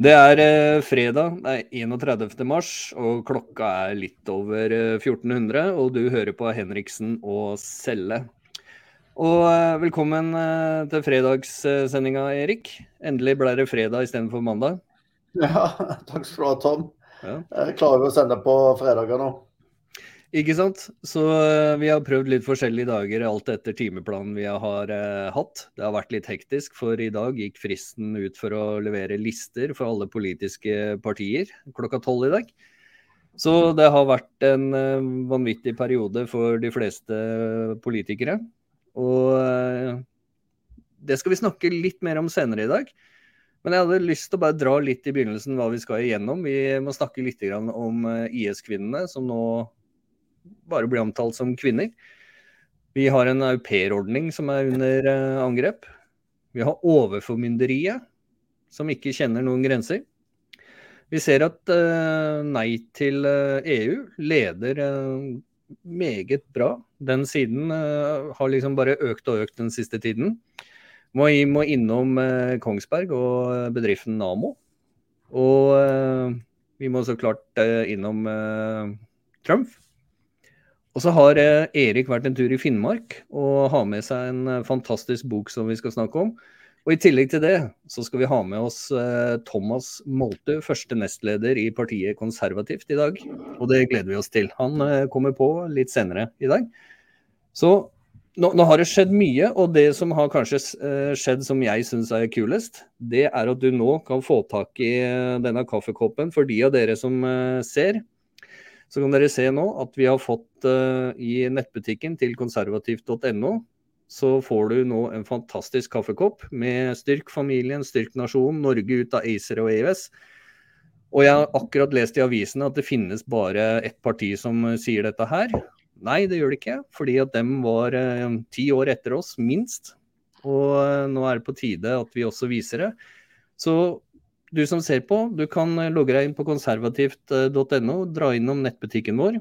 Det er eh, fredag, det er 31. mars, og klokka er litt over eh, 1400. Og du hører på Henriksen og Selle. Og eh, velkommen eh, til fredagssendinga, Erik. Endelig ble det fredag istedenfor mandag. Ja, takk skal du ha, Tom. Ja. Jeg klarer jo å sende på fredager nå. Ikke sant? Så eh, vi har prøvd litt forskjellige dager, alt etter timeplanen vi har eh, hatt. Det har vært litt hektisk, for i dag gikk fristen ut for å levere lister for alle politiske partier klokka tolv i dag. Så det har vært en eh, vanvittig periode for de fleste politikere. Og eh, det skal vi snakke litt mer om senere i dag. Men jeg hadde lyst til å bare dra litt i begynnelsen hva vi skal igjennom. Vi må snakke litt om eh, IS-kvinnene, som nå bare blir omtalt som kvinner. Vi har en aupairordning som er under eh, angrep. Vi har overformynderiet, som ikke kjenner noen grenser. Vi ser at eh, Nei til eh, EU leder meget bra. Den siden har liksom bare økt og økt den siste tiden. Må, må innom Kongsberg og bedriften Namo. Og vi må så klart innom Trump. Og så har eh, Erik vært en tur i Finnmark og har med seg en eh, fantastisk bok som vi skal snakke om. Og I tillegg til det så skal vi ha med oss eh, Thomas Molte, første nestleder i partiet Konservativt i dag. Og det gleder vi oss til. Han kommer på litt senere i dag. Så nå, nå har det skjedd mye, og det som har kanskje skjedd som jeg syns er kulest, det er at du nå kan få tak i denne kaffekoppen for de av dere som ser så kan dere se nå at vi har fått uh, i nettbutikken til konservativt.no, så får du nå en fantastisk kaffekopp med Styrk familien, Styrk nasjonen, Norge ut av ACER og EØS. Og jeg har akkurat lest i avisene at det finnes bare ett parti som sier dette her. Nei, det gjør det ikke, fordi at dem var eh, ti år etter oss, minst. Og eh, nå er det på tide at vi også viser det. Så du som ser på, du kan eh, logge deg inn på konservativt.no, dra innom nettbutikken vår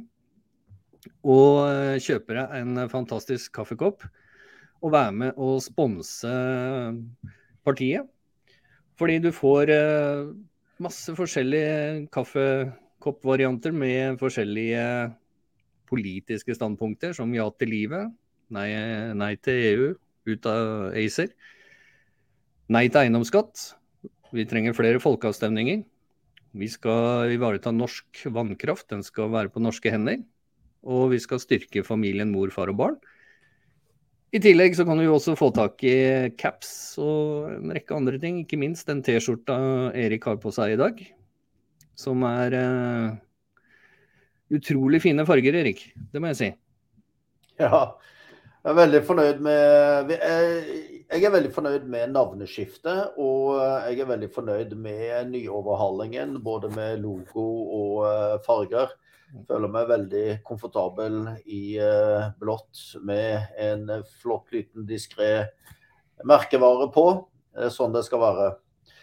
og eh, kjøpe deg en eh, fantastisk kaffekopp. Og være med og sponse partiet. Fordi du får eh, masse forskjellige kaffekoppvarianter med forskjellige politiske standpunkter, som ja til livet, nei, nei til EU, ut av ACER, nei til eiendomsskatt, vi trenger flere folkeavstemninger. Vi skal ivareta norsk vannkraft, den skal være på norske hender. Og vi skal styrke familien mor, far og barn. I tillegg så kan du jo også få tak i caps og en rekke andre ting. Ikke minst den T-skjorta Erik har på seg i dag. Som er uh, utrolig fine farger, Erik. Det må jeg si. Ja, jeg er veldig fornøyd med Jeg jeg er veldig fornøyd med navneskiftet, og jeg er veldig fornøyd med nyoverhalingen, både med logo og farger. farger. Føler meg veldig komfortabel i eh, blått med en flott, liten, diskré merkevare på. Sånn det skal være.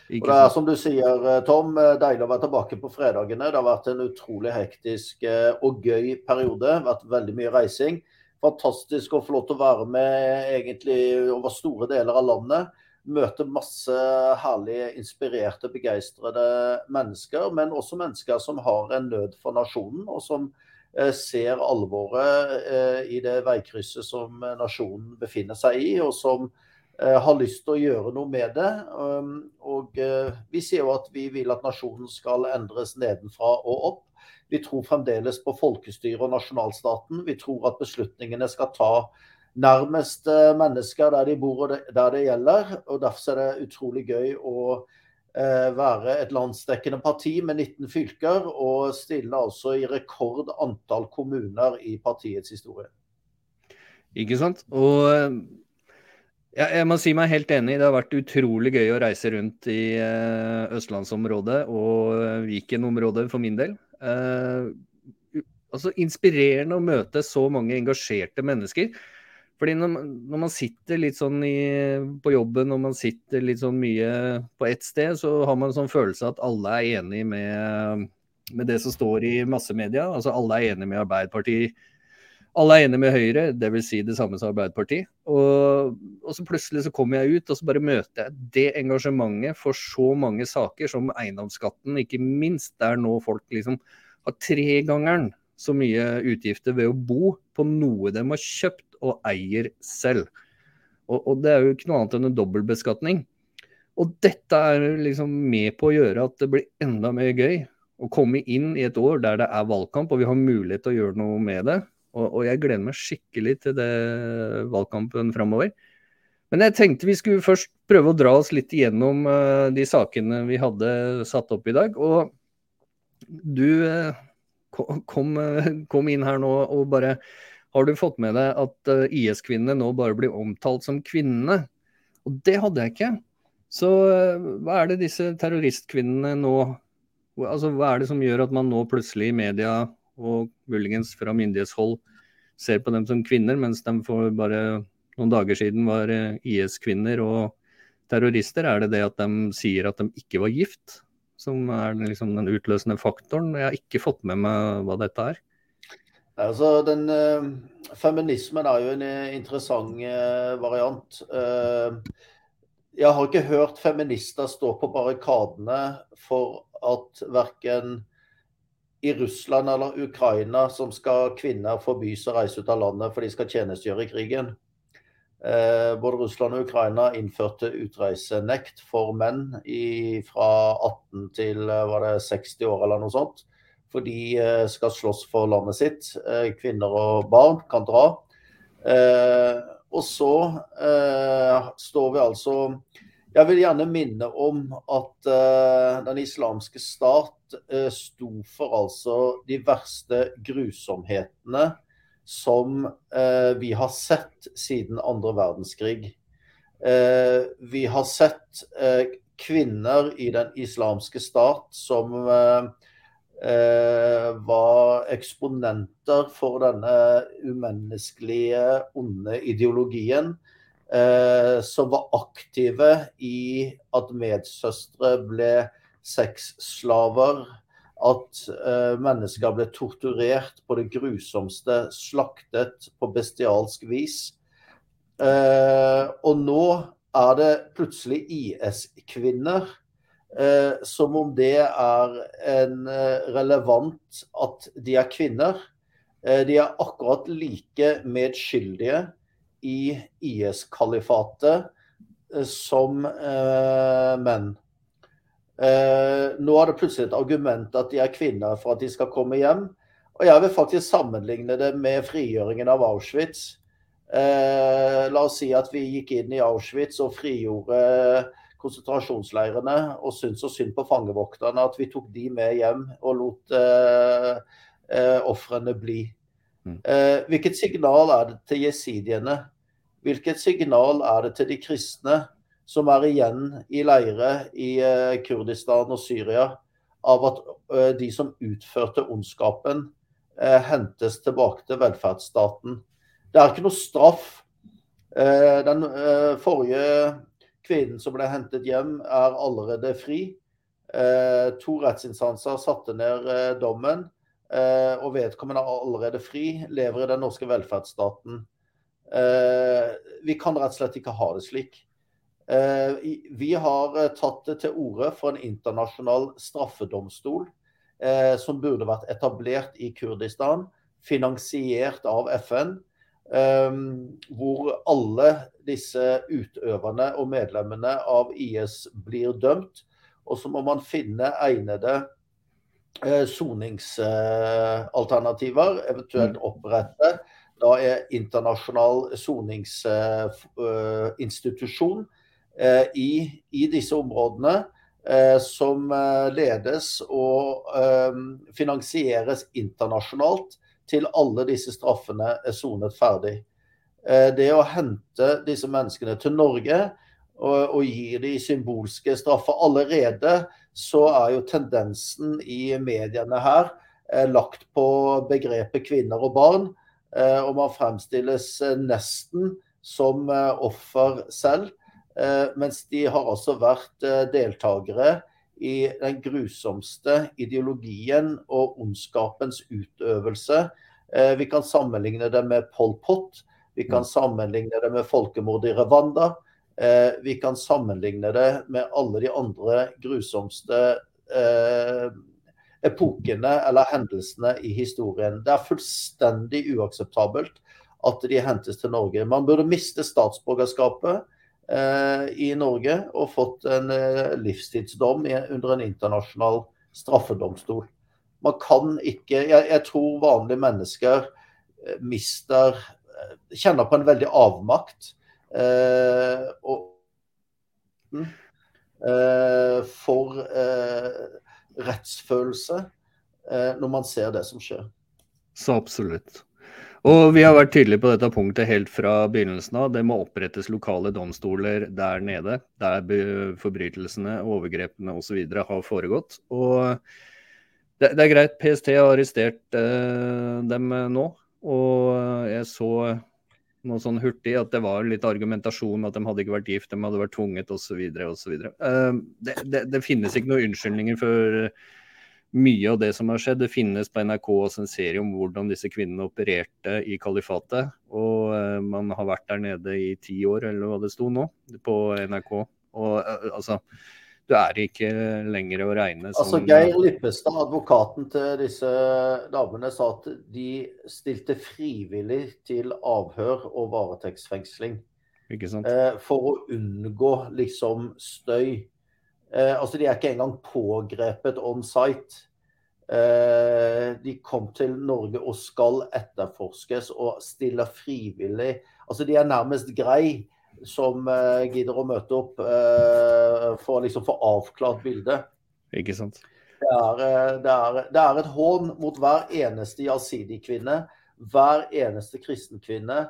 Og det er som du sier, eh, Tom, eh, deilig å være tilbake på fredagene. Det har vært en utrolig hektisk eh, og gøy periode. Vært veldig mye reising. Fantastisk å få lov til å være med egentlig over store deler av landet. Møte masse herlige, inspirerte, begeistrede mennesker. Men også mennesker som har en nød for nasjonen, og som eh, ser alvoret eh, i det veikrysset som eh, nasjonen befinner seg i. og som har lyst til å gjøre noe med det. Um, og vi sier jo at vi vil at nasjonen skal endres nedenfra og opp. Vi tror fremdeles på folkestyret og nasjonalstaten. Vi tror at beslutningene skal ta nærmest eh, mennesker der de bor og der det gjelder. og Derfor er det utrolig gøy å eh, være et landsdekkende parti med 19 fylker, og stille altså i rekord antall kommuner i partiets historie. Ikke sant? Og ja, jeg, må si meg helt enig. Det har vært utrolig gøy å reise rundt i eh, østlandsområdet og eh, Viken-området for min del. Eh, altså Inspirerende å møte så mange engasjerte mennesker. Fordi når, når man sitter litt sånn i, på jobben og man sitter litt sånn mye på ett sted, så har man en sånn følelse at alle er enig med, med det som står i massemedia. Altså alle er enig med Arbeiderpartiet. Alle er med Høyre, dvs. Si det samme som Arbeiderpartiet. Og, og, så plutselig så kommer jeg ut og så bare møter jeg det engasjementet for så mange saker som eiendomsskatten, ikke minst, der nå folk liksom har tregangeren så mye utgifter ved å bo på noe de har kjøpt og eier selv. Og, og det er jo ikke noe annet enn en dobbeltbeskatning. Og dette er liksom med på å gjøre at det blir enda mer gøy å komme inn i et år der det er valgkamp og vi har mulighet til å gjøre noe med det. Og, og jeg gleder meg skikkelig til det valgkampen framover. Men jeg tenkte vi skulle først prøve å dra oss litt igjennom uh, de sakene vi hadde satt opp i dag. Og du uh, kom, uh, kom, inn her nå og bare Har du fått med deg at IS-kvinnene nå bare blir omtalt som kvinnene? Og det hadde jeg ikke. Så hva er det disse terroristkvinnene nå Altså hva er det som gjør at man nå plutselig i media og muligens fra myndighetshold ser på dem som kvinner, mens de for bare noen dager siden var eh, IS-kvinner og terrorister? Er det det at de sier at de ikke var gift, som er liksom den utløsende faktoren? Jeg har ikke fått med meg hva dette er. Altså, den, uh, Feminismen er jo en uh, interessant uh, variant. jeg har ikke hørt feminister stå på barrikadene for at verken i Russland eller Ukraina som skal kvinner forbys å reise ut av landet for de skal tjenestegjøre i krigen. Eh, både Russland og Ukraina innførte utreisenekt for menn i, fra 18 til eh, var det 60 år eller noe sånt. For de eh, skal slåss for landet sitt. Eh, kvinner og barn kan dra. Eh, og så eh, står vi altså jeg vil gjerne minne om at uh, den islamske stat uh, sto for altså de verste grusomhetene som uh, vi har sett siden andre verdenskrig. vi har sett kvinner i den islamske stat som var eksponenter for denne umenneskelige, onde ideologien som var aktive i at medsøstre ble sexslaver. At eh, mennesker ble torturert på det grusomste, slaktet på bestialsk vis. Eh, og nå er det plutselig IS-kvinner. Eh, som om det er en eh, relevant at de er kvinner. Eh, de er akkurat like medskyldige i IS-kalifatet eh, som eh, menn. Eh, nå er det plutselig et argument at de er kvinner for at de skal komme hjem. Og jeg vil faktisk sammenligne det med frigjøringen av Auschwitz. La oss si at vi gikk inn i Auschwitz og frigjorde konsentrasjonsleirene og syntes så synd på fangevokterne at vi tok de med hjem og lot eh, ofrene bli. Mm. Eh, hvilket signal er det til jesidiene? Hvilket signal er det til de kristne som er igjen i leire i eh, Kurdistan og Syria, av at eh, de som utførte ondskapen, eh, hentes tilbake til velferdsstaten? Det er ikke noe straff. Den forrige kvinnen som ble hentet hjem, er allerede fri. To rettsinstanser satte ned dommen, og vedkommende er allerede fri, lever i den norske velferdsstaten. Eh, vi kan rett og slett ikke ha det slik. Eh, vi har eh, tatt det til orde for en internasjonal straffedomstol som burde vært etablert i Kurdistan, finansiert av FN. Hvor alle disse utøverne og medlemmene av IS blir dømt. Og så må man finne egnede soningsalternativer, eventuelt mm. opprette da er internasjonal soningsinstitusjon eh, i, i, disse områdene. Eh, som eh, ledes og finansieres internasjonalt til alle disse straffene er sonet ferdig. Det å hente disse menneskene til Norge og, og gi de symbolske straffer Allerede så er jo tendensen i mediene her lagt på begrepet kvinner og barn. Eh, og man fremstilles eh, nesten som eh, offer selv. Mens de har altså vært deltakere i den grusomste ideologien og ondskapens utøvelse Vi kan sammenligne det med Pol Pot. Vi kan mm. sammenligne det med folkemordet i Rwanda. Vi kan sammenligne det med alle de andre grusomste epokene eller hendelsene i historien. Det er fullstendig uakseptabelt at de hentes til Norge. Man burde miste statsborgerskapet eh, i Norge og fått en eh, livstidsdom under en internasjonal straffedomstol. Man kan ikke Jeg, jeg tror vanlige mennesker eh, mister eh, Kjenner på en veldig avmakt. Eh, og, eh, for rettsfølelse når man ser det som skjer. Så absolutt. Og vi har vært tydelige på dette punktet helt fra begynnelsen av. Det må opprettes lokale domstoler der nede, der forbrytelsene, overgrepene osv. har foregått. Og det, det, er greit, PST har arrestert eh, dem nå. Og jeg så noe sånn hurtig at det var litt argumentasjon at de hadde ikke vært gift, de hadde vært tvunget osv. osv. Uh, det, det, det finnes ikke noen unnskyldninger for mye av det som har skjedd. Det finnes på NRK også en serie om hvordan disse kvinnene opererte i kalifatet. Og uh, man har vært der nede i ti år, eller hva det sto nå, på NRK. Og altså du er ikke lenger å regne som Altså Geir Lippestad, advokaten til disse damene, sa at de stilte frivillig til avhør og varetektsfengsling. Eh, for å unngå liksom støy. Eh, altså De er ikke engang pågrepet on site. Eh, de kom til Norge og skal etterforskes og stiller frivillig. Altså De er nærmest grei som eh, gidder å møte opp eh, for å liksom få avklart bildet. Ikke sant. Det er, eh, det er, det er et hån mot hver eneste jasidi-kvinne, hver eneste kristenkvinne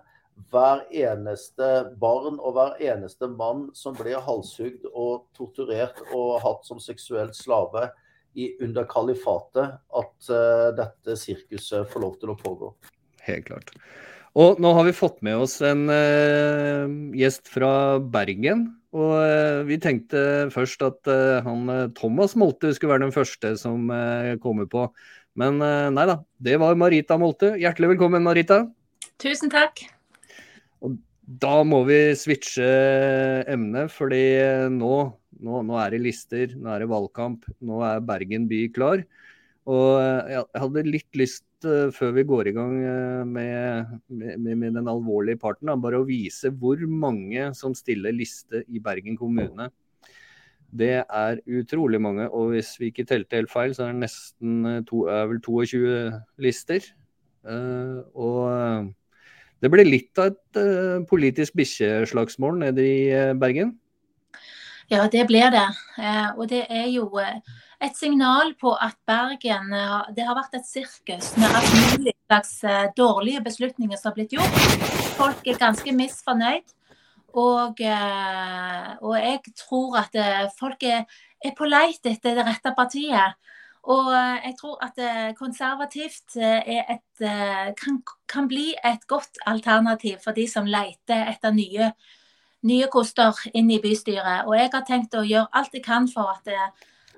hver eneste barn og hver eneste mann som blir halshugd og torturert og hatt som seksuelt slave i, under kalifatet, at uh, dette sirkuset får lov til å pågå. Helt klart. Og nå har vi fått med oss en uh, gjest fra Bergen. Og uh, vi tenkte først at han Thomas Molte skulle være den første som kommer på. Men nei da, det var Marita Molte. Hjertelig velkommen, Marita. Tusen takk. Og da må vi switche emne, fordi nå, nå, nå, er det lister, nå er det valgkamp. Nå er Bergen by klar. Og jeg hadde litt lyst, eh, før vi går i gang eh, med, med, med den alvorlige parten, da, bare å vise hvor mange som stiller liste i Bergen kommune. Det er utrolig mange, og hvis vi ikke telte helt feil, så er det nesten eh, to, er vel 22 lister. Uh, og det ble litt av et uh, politisk bikkjeslagsmål nede i uh, Bergen? Ja, det ble det. Uh, og det er jo et signal på at Bergen Det har vært et sirkus med alt mulig slags dårlige beslutninger som har blitt gjort. Folk er ganske misfornøyd. Og, og jeg tror at folk er, er på leit etter det rette partiet. Og eh, jeg tror at eh, konservativt eh, et, kan, kan, bli et godt alternativ for de som leter etter nye, nye koster inn i bystyret. Og jeg har tenkt å gjøre alt jeg kan for at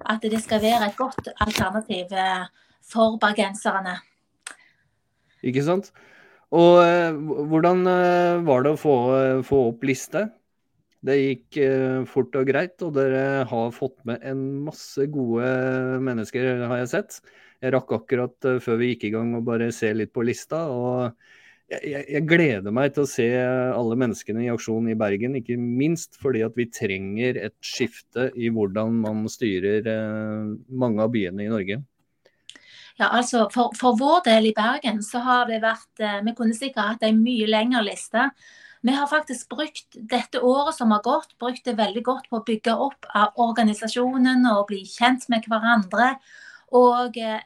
at det skal være et godt alternativ for bergenserne. Ikke sant. Og hvordan var det å få, få opp liste? Det gikk eh, fort og greit, og dere har fått med en masse gode mennesker, har jeg sett. Jeg rakk akkurat før vi gikk i gang å bare se litt på lista. og jeg, jeg, gleder meg til å se alle menneskene i aksjon i Bergen, ikke minst fordi at vi trenger et skifte i hvordan man styrer eh, mange av byene i Norge. Ja, altså for, for, vår del i Bergen så har det vært eh, Vi kunne sikkert hatt en mye lengre liste. Vi har faktisk brukt dette året som har gått, brukt det veldig godt på å bygge opp av organisasjonen og bli kjent med hverandre. Og jeg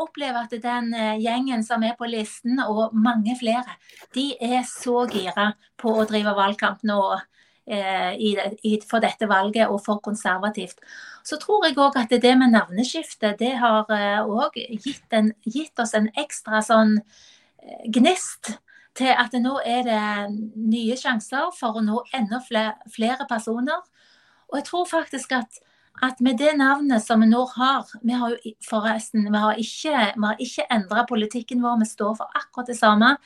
opplever at den eh, gjengen som er på listen, og mange flere, de er så gira på å drive valgkamp nå eh, i, i, for dette valget og for konservativt. Så tror jeg òg at det med navneskiftet, det har òg gitt, gitt, oss en ekstra sånn gnist til at nå er det nye sjanser for å nå enda flere, personer. Og jeg tror faktisk at, at med det navnet som vi nå har Vi har jo forresten vi har ikke, vi ikke endra politikken vår, vi står for akkurat det samme.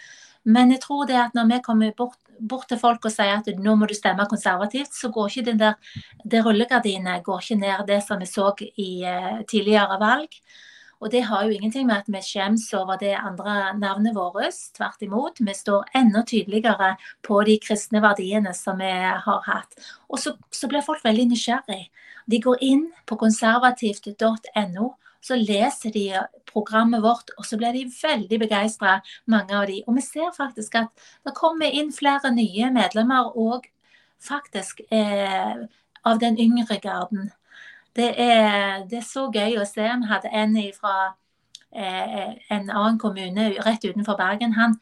Men jeg tror det at når vi kommer bort, bort til folk og sier at nå må du stemme konservativt, så går ikke den der, det rullegardinet går ikke ned det som vi så i uh, tidligere valg. Og det har jo ingenting med at vi skjems over det andre navnet vårt. Tvert imot. Vi står enda tydeligere på de kristne verdiene som vi har hatt. Og så, så blir folk veldig nysgjerrig. De går inn på konservativt.no. Så leser de programmet vårt, og så blir de veldig begeistra, mange av de. Og vi ser faktisk at det kommer inn flere nye medlemmer òg, faktisk eh, av den yngre garden. Det er, det er, så gøy å se. Vi hadde en fra eh, en annen kommune rett utenfor Bergen. Han,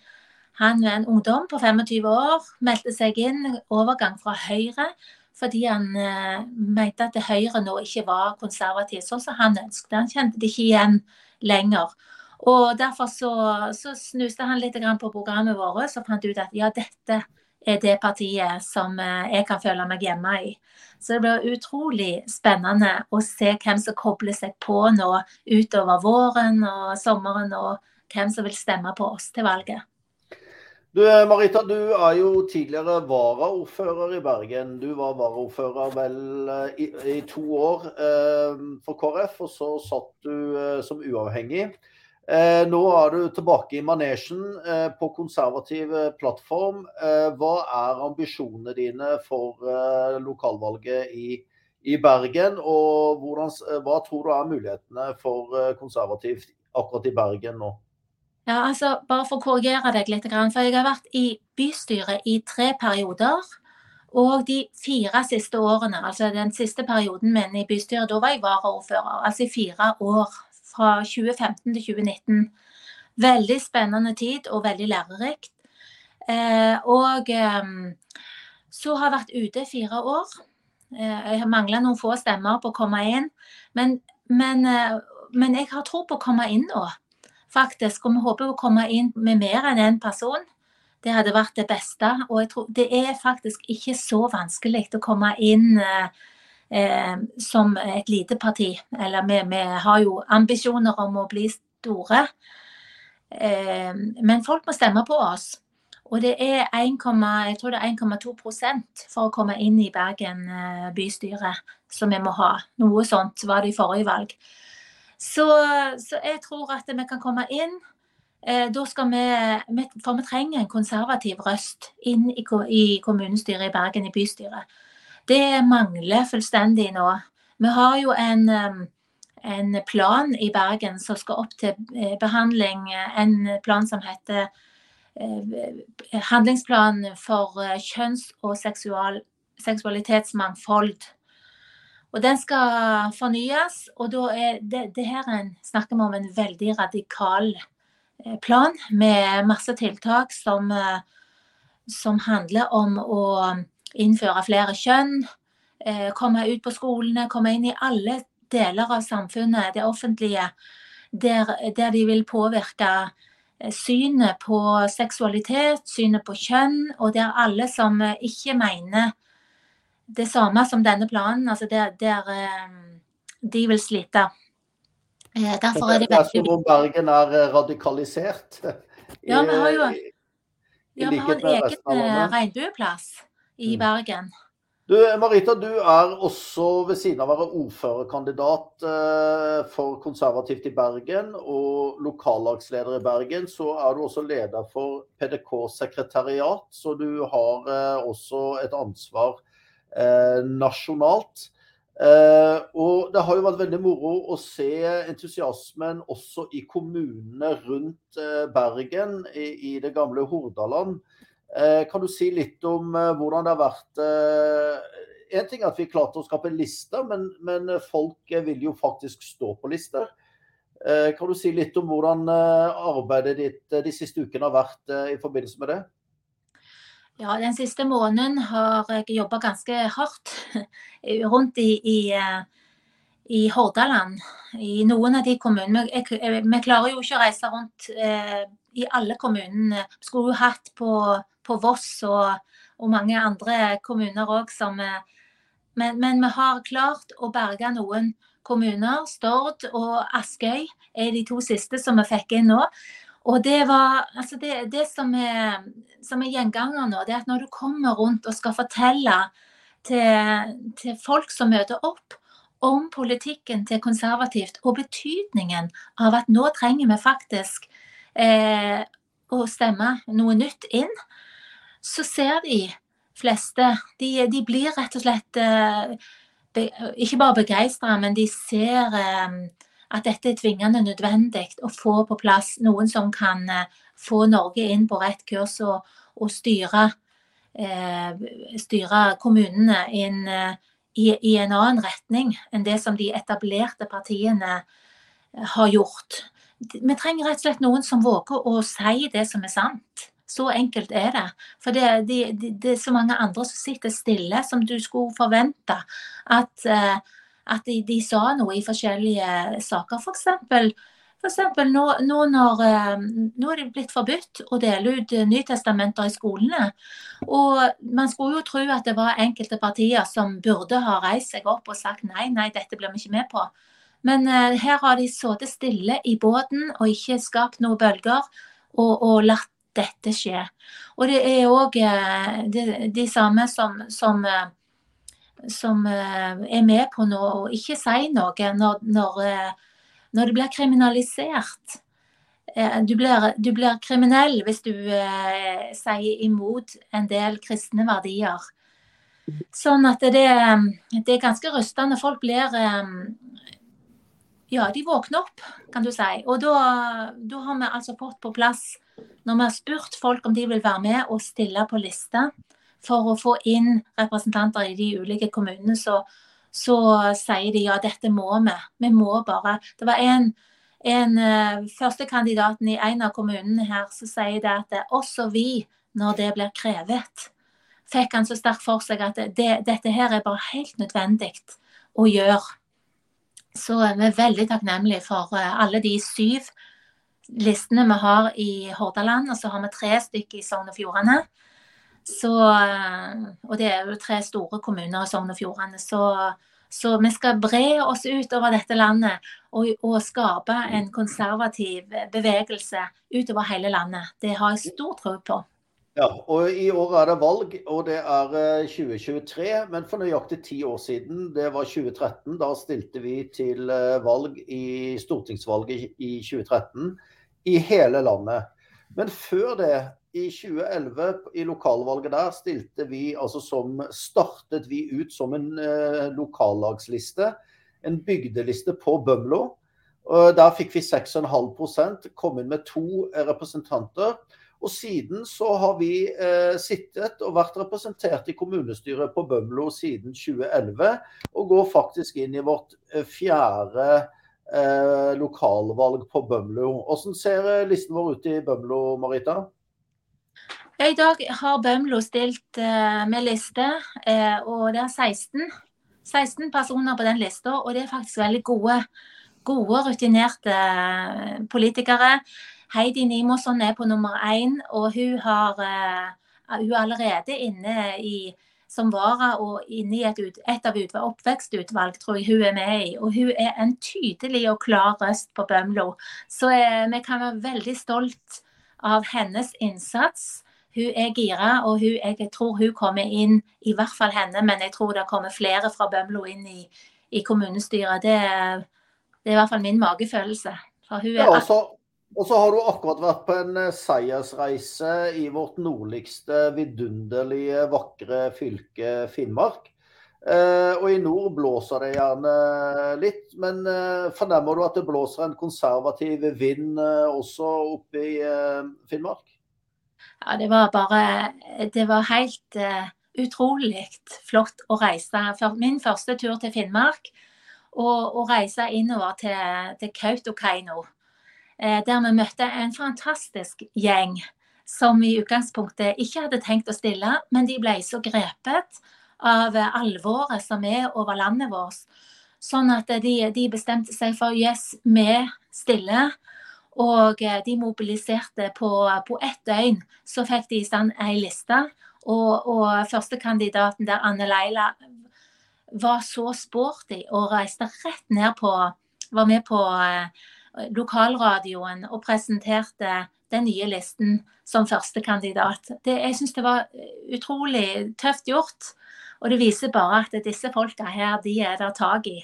han var en ungdom på 25 år, meldte seg inn overgang fra Høyre fordi han eh, mente at Høyre nå ikke var konservativ sånn som han ønsket. Han kjente det ikke igjen lenger. Og Derfor så, så snuste han litt på programmet vårt og fant ut at ja, dette er det partiet som eh, jeg kan føle meg hjemme i. Så det blir utrolig spennende å se hvem som kobler seg på nå utover våren og sommeren, og hvem som vil stemme på oss til valget. Du, Marita, du er jo tidligere varaordfører i Bergen. Du var varaordfører vel eh, i, i to år eh, for KrF, og så satt du eh, som uavhengig. Eh, nå er du tilbake i manesjen eh, på konservativ eh, plattform. hva er ambisjonene dine for lokalvalget i, i Bergen? Og hvordan, hva tror du er mulighetene for konservativt akkurat i Bergen nå? Ja, altså, Bare for å korrigere deg litt. For jeg har vært i bystyret i tre perioder. Og de fire siste årene, altså den siste perioden min i bystyret, da var jeg varaordfører. Altså i fire år fra 2015 til 2019. Veldig spennende tid og veldig lærerikt. Eh, og eh, så har jeg vært ute fire år. Eh, jeg har mangla noen få stemmer på å komme inn. Men, men, men jeg har tro på å komme inn nå, faktisk. Og vi håper å komme inn med mer enn én person. Det hadde vært det beste. Og jeg tror det er faktisk ikke så vanskelig å komme inn eh, som et lite parti. Eller vi, vi, har jo ambisjoner om å bli store. Eh, men folk må stemme på oss. Og det er 1,2% for å komme inn i Bergen eh, bystyre som vi må ha. Noe sånt var det i forrige valg. Så, så jeg tror at vi kan komme inn. Eh, da skal vi, For vi trenger en konservativ røst inn i, i kommunestyret i Bergen, i bystyret. Det mangler fullstendig nå. Vi har jo en, en plan i Bergen som skal opp til eh, behandling. En plan som heter eh, Handlingsplan for eh, kjønns- og seksual, seksualitetsmangfold. Og Den skal fornyes. og da er det, det her en, snakker vi om en veldig radikal plan med masse tiltak som, som handler om å innføre flere kjønn, eh, komme ut på skolene, komme inn i alle deler av samfunnet, det offentlige, der, der de vil påvirke eh, synet på seksualitet, synet på kjønn, og der alle som eh, ikke mener det samme som denne planen, altså der, der de vil slite. Derfor er det veldig om Bergen er radikalisert? Ja, vi har jo ja, vi har en egen regnbueplass i mm. Bergen. Du, Marita, du er også ved siden av å være ordførerkandidat eh, for konservativt i Bergen og lokallagsleder i Bergen, så er du også leder for PDK-sekretariat. Så du har eh, også et ansvar eh, nasjonalt. og det har jo vært veldig moro å se entusiasmen også i kommunene rundt Bergen, i, i det gamle Hordaland. Eh, kan du si litt om eh, hvordan det har vært eh, En ting er at vi klarte å skape lister, men, men folk vil jo faktisk stå på lister. Kan du si litt om hvordan arbeidet ditt de siste ukene har vært i forbindelse med det? Ja, Den siste måneden har jeg jobba ganske hardt rundt i, i, i, Hordaland. I noen av de kommunene. Vi klarer jo ikke å reise rundt i alle kommunene. Skulle jo hatt på på Voss og, og mange andre kommuner òg som, men, men vi har klart å berge noen kommuner. Stord og Askøy er de to siste som vi fikk inn nå. Og det, var, altså det, det som, er, som er gjenganger nå, det er at når du kommer rundt og skal fortelle til, til folk som møter opp, om politikken til konservativt og betydningen av at nå trenger vi faktisk eh, å stemme noe nytt inn, så ser de fleste De, de blir rett og slett eh, be, ikke bare begeistra, men de ser eh, at dette er tvingende nødvendig å få på plass noen som kan eh, få Norge inn på rett kurs og, og styre, styre, kommunene inn i, i, en annen retning enn det som de etablerte partiene har gjort. Vi trenger rett og slett noen som våger å si det som er sant. Så enkelt er det. For det, det, det, det, er så mange andre som sitter stille, som du skulle forvente at, uh, at de, de, sa noe i forskjellige saker. F.eks. For for eksempel, nå, nå, når, uh, nå er det blitt forbudt å dele ut Nytestamenter i skolene. Og man skulle jo tro at det var enkelte partier som burde ha reist seg opp og sagt nei, nei, dette blir vi ikke med på. Men her har de sittet stille i båten og ikke skapt noen bølger. Og, og latt dette skjer. Og det er òg eh, de, de, samme som, som, eh, som, eh, er med på nå å ikke si noe når, når, når det blir kriminalisert. Du blir, du blir, kriminell hvis du sier imot en del kristne verdier. Sånn at det, det er ganske rystende. Folk blir Ja, de våkner opp, kan du si. Og da, da har vi altså fått på plass når vi har spurt folk om de vil være med og stille på liste for å få inn representanter i de ulike kommunene, så, så sier de ja, dette må vi. Vi må bare. Det var en, en uh, Førstekandidaten i en av kommunene her som sier det at det, også vi, når det blir krevet, fikk han så sterkt for seg at det, dette her er bare helt nødvendig å gjøre. Så vi er veldig takknemlige for alle de syv listene vi har i Hordaland, og så har vi tre stykker i Sogn og Fjordane. Eh, og det er jo tre store kommuner i Sogn og Fjordane. Så, så, vi skal bre oss ut over dette landet og, og, skape en konservativ bevegelse utover hele landet. Det har jeg stor tro på. Ja, og I år er det valg, og det er 2023. Eh, men for nøyaktig ti år siden, det var 2013, da stilte vi til eh, valg i stortingsvalget i 2013 i hele landet. Men før det, i 2011, i lokalvalget der, stilte vi altså som Startet vi ut som en eh, lokallagsliste. En bygdeliste på Bømlo. Og der fikk vi 6,5 kom inn med to representanter. Og siden så har vi eh, sittet og vært representert i kommunestyret på Bømlo siden 2011. Og går faktisk inn i vårt eh, fjerde eh, lokalvalg på Bømlo. Hvordan ser eh, listen vår ut i Bømlo, Marita? I dag har Bømlo stilt eh, med liste, eh, og det er 16. 16 personer på den lista, og det er faktisk veldig gode, gode rutinerte eh, politikere. Heidi Nimosson er på nummer én, og hun, har, uh, hun er allerede inne i som vara og inne i et, ut, et av utvalg, oppvekstutvalg, tror jeg hun er med i. Og hun er en tydelig og klar røst på Bømlo. Så eh, vi kan være veldig stolt av hennes innsats. Hun er gira, og hun, jeg tror hun kommer inn, i hvert fall henne, men jeg tror det kommer flere fra Bømlo inn i, i kommunestyret. Det, det, er i hvert fall min magefølelse. For hun er ja, altså, og så har du akkurat vært på en eh, seiersreise i vårt nordligste, vidunderlige, vakre fylke Finnmark. Eh, og i nord blåser det gjerne litt, men eh, fornemmer du at det blåser en konservativ vind eh, også oppe i eh, Finnmark? Ja, det var bare Det var helt utrolig flott å reise. For min første tur til Finnmark, og å reise innover til, til Kautokeino. Eh, der vi møtte en fantastisk gjeng som i utgangspunktet ikke hadde tenkt å stille, men de ble så grepet av alvoret som er over landet vårt. Sånn at de, de bestemte seg for yes, vi stiller. Og eh, de mobiliserte på, på ett døgn. Så fikk de i stand ei liste. Og, og førstekandidaten der, Anne Leila, var så sporty og reiste rett ned på Var med på lokalradioen og presenterte den nye listen som førstekandidat. Jeg syns det var utrolig tøft gjort. Og det viser bare at disse folka her, de er det tak i.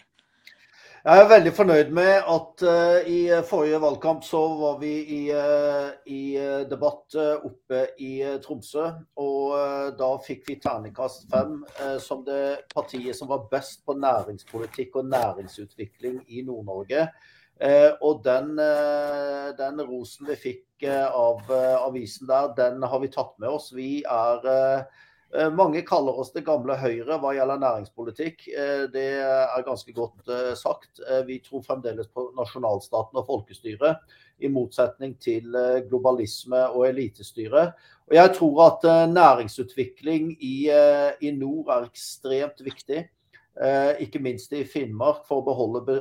Jeg er veldig fornøyd med at uh, i forrige valgkamp så var vi i, uh, i debatt uh, oppe i Tromsø. Og da fikk vi terningkast fem som det partiet som var best på næringspolitikk og næringsutvikling i Nord-Norge. Og den, den, rosen vi fikk av avisen der, den har vi tatt med oss. Vi er Eh, mange kaller oss det gamle Høyre hva gjelder næringspolitikk. Eh, det er ganske godt eh, sagt. Vi tror fremdeles på nasjonalstaten og folkestyret, i motsetning til globalisme og elitestyre. Og jeg tror at næringsutvikling i, i nord er ekstremt viktig. Ikke minst i Finnmark, for å beholde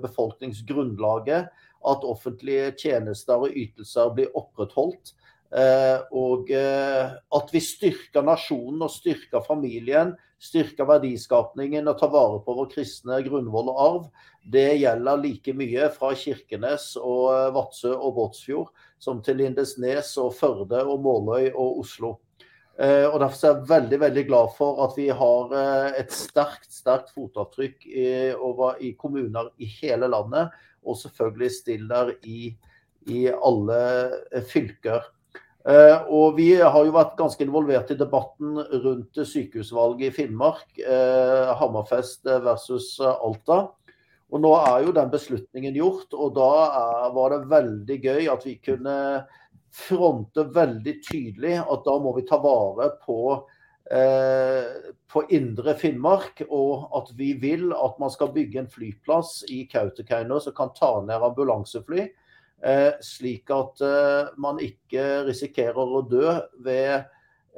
befolkningsgrunnlaget. At offentlige tjenester og ytelser blir opprettholdt. Eh, og eh, at vi styrker nasjonen og styrker familien, styrker verdiskapningen og tar vare på vår kristne grunnvoll og arv, det gjelder like mye fra Kirkenes og eh, Vadsø og Båtsfjord som til Lindesnes og Førde og Måløy og Oslo. Og Derfor er jeg veldig veldig glad for at vi har et sterkt sterkt fotavtrykk i, over, i kommuner i hele landet, og selvfølgelig stiller i, i alle fylker. Eh, og Vi har jo vært ganske involvert i debatten rundt sykehusvalget i Finnmark. Eh, Hammerfest versus Alta. Og Nå er jo den beslutningen gjort, og da er, var det veldig gøy at vi kunne fronte veldig tydelig at da må vi ta vare på, eh, på indre Finnmark. Og at vi vil at man skal bygge en flyplass i Kautokeino som kan ta ned ambulansefly. Eh, slik at eh, man ikke risikerer å dø ved,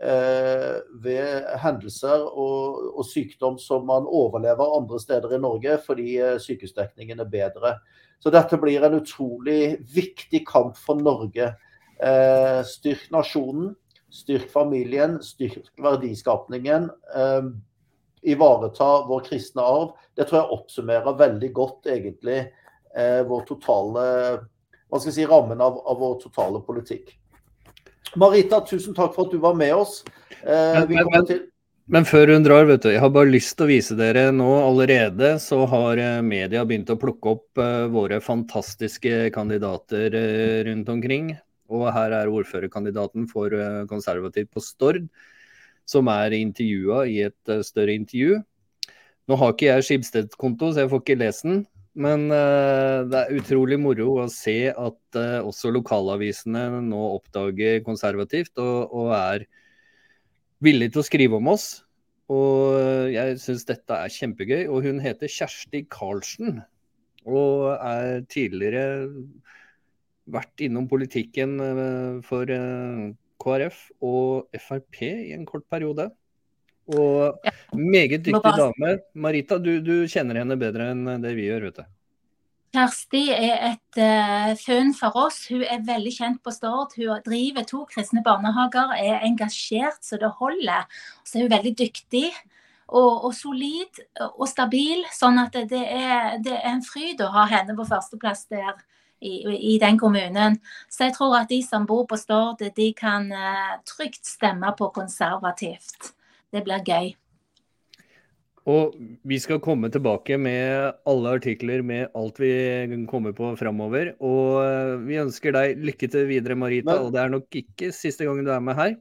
eh, ved hendelser og, og, sykdom som man overlever andre steder i Norge fordi sykehusdekningen er bedre. Så dette blir en utrolig viktig kamp for Norge. Styrk nasjonen, styrk familien, styrk verdiskapningen. ivareta vår kristne arv. Det tror jeg oppsummerer veldig godt egentlig vår totale hva skal jeg si, rammen av, av, vår totale politikk. Marita, tusen takk for at du var med oss. Eh, men, men, men, før hun drar, vet du, jeg har bare lyst til å vise dere nå allerede så har eh, media begynt å plukke opp våre fantastiske kandidater rundt omkring. Og her er ordførerkandidaten for uh, konservativt på Stord, som er intervjua i et større intervju. Nå har ikke jeg Skibsted-konto, så jeg får ikke lese den. Men uh, det er utrolig moro å se at også lokalavisene nå oppdager konservativt og, og er villige til å skrive om oss. Og jeg syns dette er kjempegøy. Og hun heter Kjersti Karlsen. Og er tidligere vært innom politikken for KrF og Frp i en kort periode. Og ja. meget dyktig dame. Marita, du, du, kjenner henne bedre enn det vi gjør, vet du. Kjersti er et uh, føn for oss. Hun er veldig kjent på Stord. Hun driver to kristne barnehager, er engasjert så det holder. Så er hun veldig dyktig og, og solid og stabil. Sånn at det er, det er en fryd å ha henne på førsteplass der. I, i, den kommunen. Så jeg tror at de som bor på Stord, de kan uh, trygt stemme på konservativt. Det blir gøy. Og vi skal komme tilbake med alle artikler med alt vi kommer på framover. Og eh, vi ønsker deg lykke til videre, Marita. Men, og det er nok ikke siste gangen du er med her.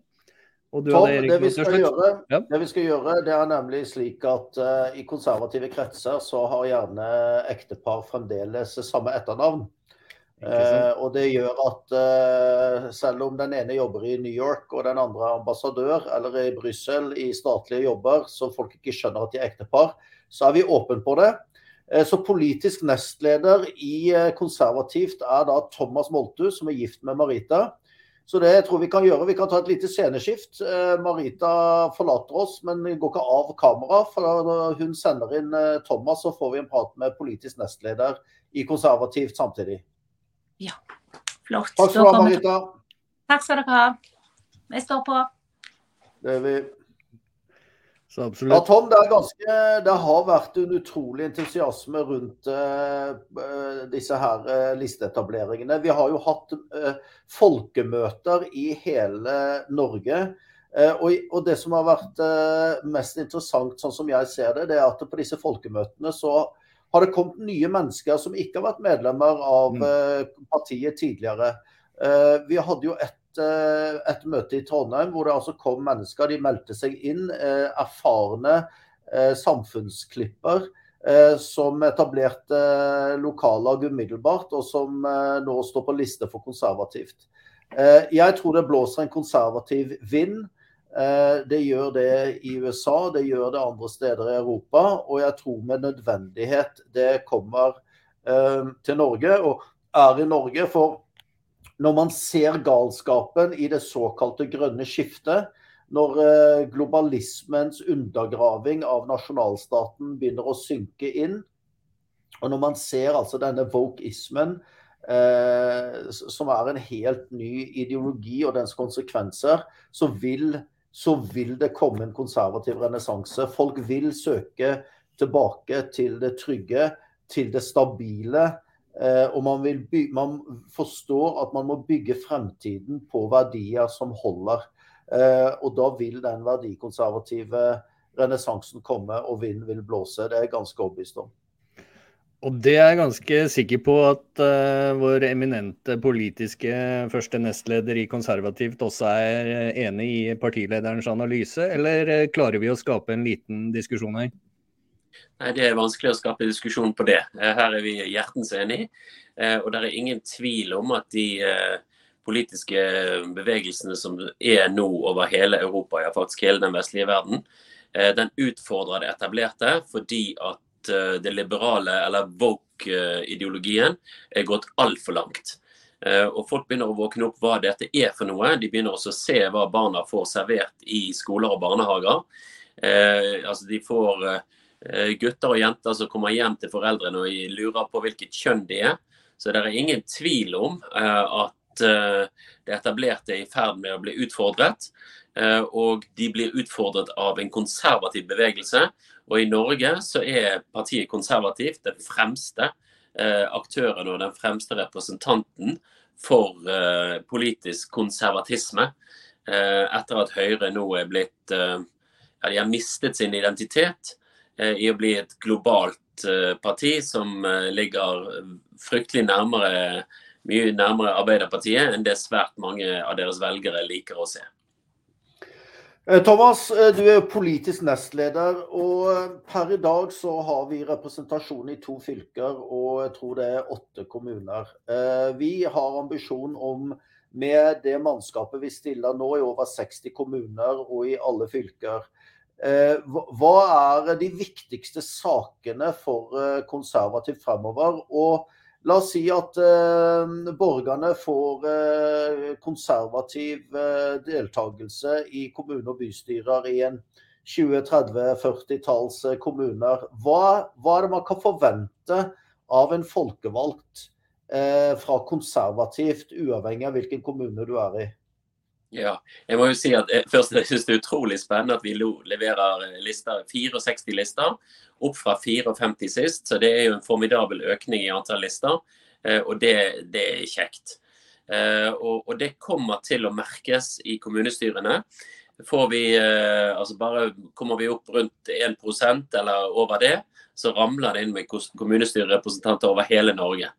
Tom, det, vi gjøre, ja. det, vi skal gjøre, det er nemlig slik at uh, i konservative kretser så har gjerne ektepar fremdeles samme etternavn. Eh, og det gjør at eh, selv om den ene jobber i New York og den andre er ambassadør, eller i Brussel i statlige jobber, så folk ikke skjønner at de er ektepar, så er vi åpne på det. Eh, så politisk nestleder i eh, konservativt er da Thomas Molthus, som er gift med Marita. Så det jeg tror vi kan gjøre, vi kan ta et lite sceneskift. Eh, Marita forlater oss, men går ikke av kamera. For hun sender inn eh, Thomas, så får vi en prat med politisk nestleder i konservativt samtidig. Ja, flott. Takk skal du ha, Marita. Takk skal dere ha. Jeg står på. Det er vi. Så absolutt. Ja, Tom, det, ganske, det, har vært en utrolig entusiasme rundt uh, disse her uh, listeetableringene. Vi har jo hatt uh, folkemøter i hele Norge. Og, og, det som har vært mest interessant, sånn som jeg ser det, det er at på disse folkemøtene så har det kommet nye mennesker som ikke har vært medlemmer av mm. partiet tidligere. Vi hadde jo et Eh, et møte i Trondheim hvor det altså kom mennesker. De meldte seg inn. Eh, erfarne eh, samfunnsklipper som etablerte lokallag umiddelbart, og som nå står på liste for konservativt. Jeg tror det blåser en konservativ vind. Det gjør det i USA, det gjør det andre steder i Europa. Og jeg tror med nødvendighet det kommer til Norge, og er i Norge. For når man ser galskapen i det såkalte grønne skiftet, når eh, globalismens undergraving av nasjonalstaten begynner å synke inn, og når man ser altså denne wokeismen, eh, som er en helt ny ideologi og dens konsekvenser, så vil, så vil det komme en konservativ renessanse. Folk vil søke tilbake til det trygge, til det stabile. Eh, og man, by, man, forstår at man må bygge fremtiden på verdier som holder. Eh, og da vil den verdikonservative renessansen komme, og vinden vil blåse. Det er jeg ganske overbevist om. Og det er jeg ganske sikker på at uh, vår eminente politiske første nestleder i Konservativt også er enig i partilederens analyse, eller klarer vi å skape en liten diskusjon her? Nei, Det er vanskelig å skape diskusjon på det. Eh, her er vi hjertens enige. Eh, og det er ingen tvil om at de eh, politiske bevegelsene som er nå over hele Europa, ja faktisk hele den vestlige verden, den utfordrer det etablerte fordi at det liberale, eller woke-ideologien, er gått altfor langt. Og Folk begynner å våkne opp hva dette er for noe. De begynner også å se hva barna får servert i skoler og barnehager. Eh, altså De får Eh, gutter og jenter som kommer hjem til foreldrene og lurer på hvilket kjønn de er. Så det er ingen tvil om eh, at eh, det etablerte er i ferd med å bli utfordret. Og de blir utfordret av en konservativ bevegelse. Og i Norge så er partiet konservativt den fremste aktøren og den fremste representanten for politisk konservatisme. Etter at Høyre nå er blitt ja, De har mistet sin identitet. Eh, i å bli et globalt eh, parti som eh, ligger fryktelig nærmere, mye nærmere Arbeiderpartiet enn det svært mange av deres velgere liker å se. Thomas, du er politisk nestleder, og per i dag så har vi representasjon i to fylker og jeg tror det er åtte kommuner. Vi har ambisjon om, med det mannskapet vi stiller nå, i over 60 kommuner og i alle fylker, Eh, hva er de viktigste sakene for eh, konservativt fremover? Og la oss si at eh, borgerne får konservativ deltakelse i kommune- og bystyrer i en 20-30-40-talls kommuner. Hva, hva, er det man kan forvente av en folkevalgt fra konservativt, uavhengig av hvilken kommune du er i? Ja, jeg må jo si at jeg, først jeg synes det er utrolig spennende at vi leverer lister, 64 lister, opp fra 54 sist. Så det er jo en formidabel økning i antall lister, eh, og det, det er kjekt. Eh, og, og, det kommer til å merkes i kommunestyrene. Får vi, eh, altså bare Kommer vi opp rundt 1% eller over det, så ramler det inn med kommunestyrerepresentanter over hele Norge.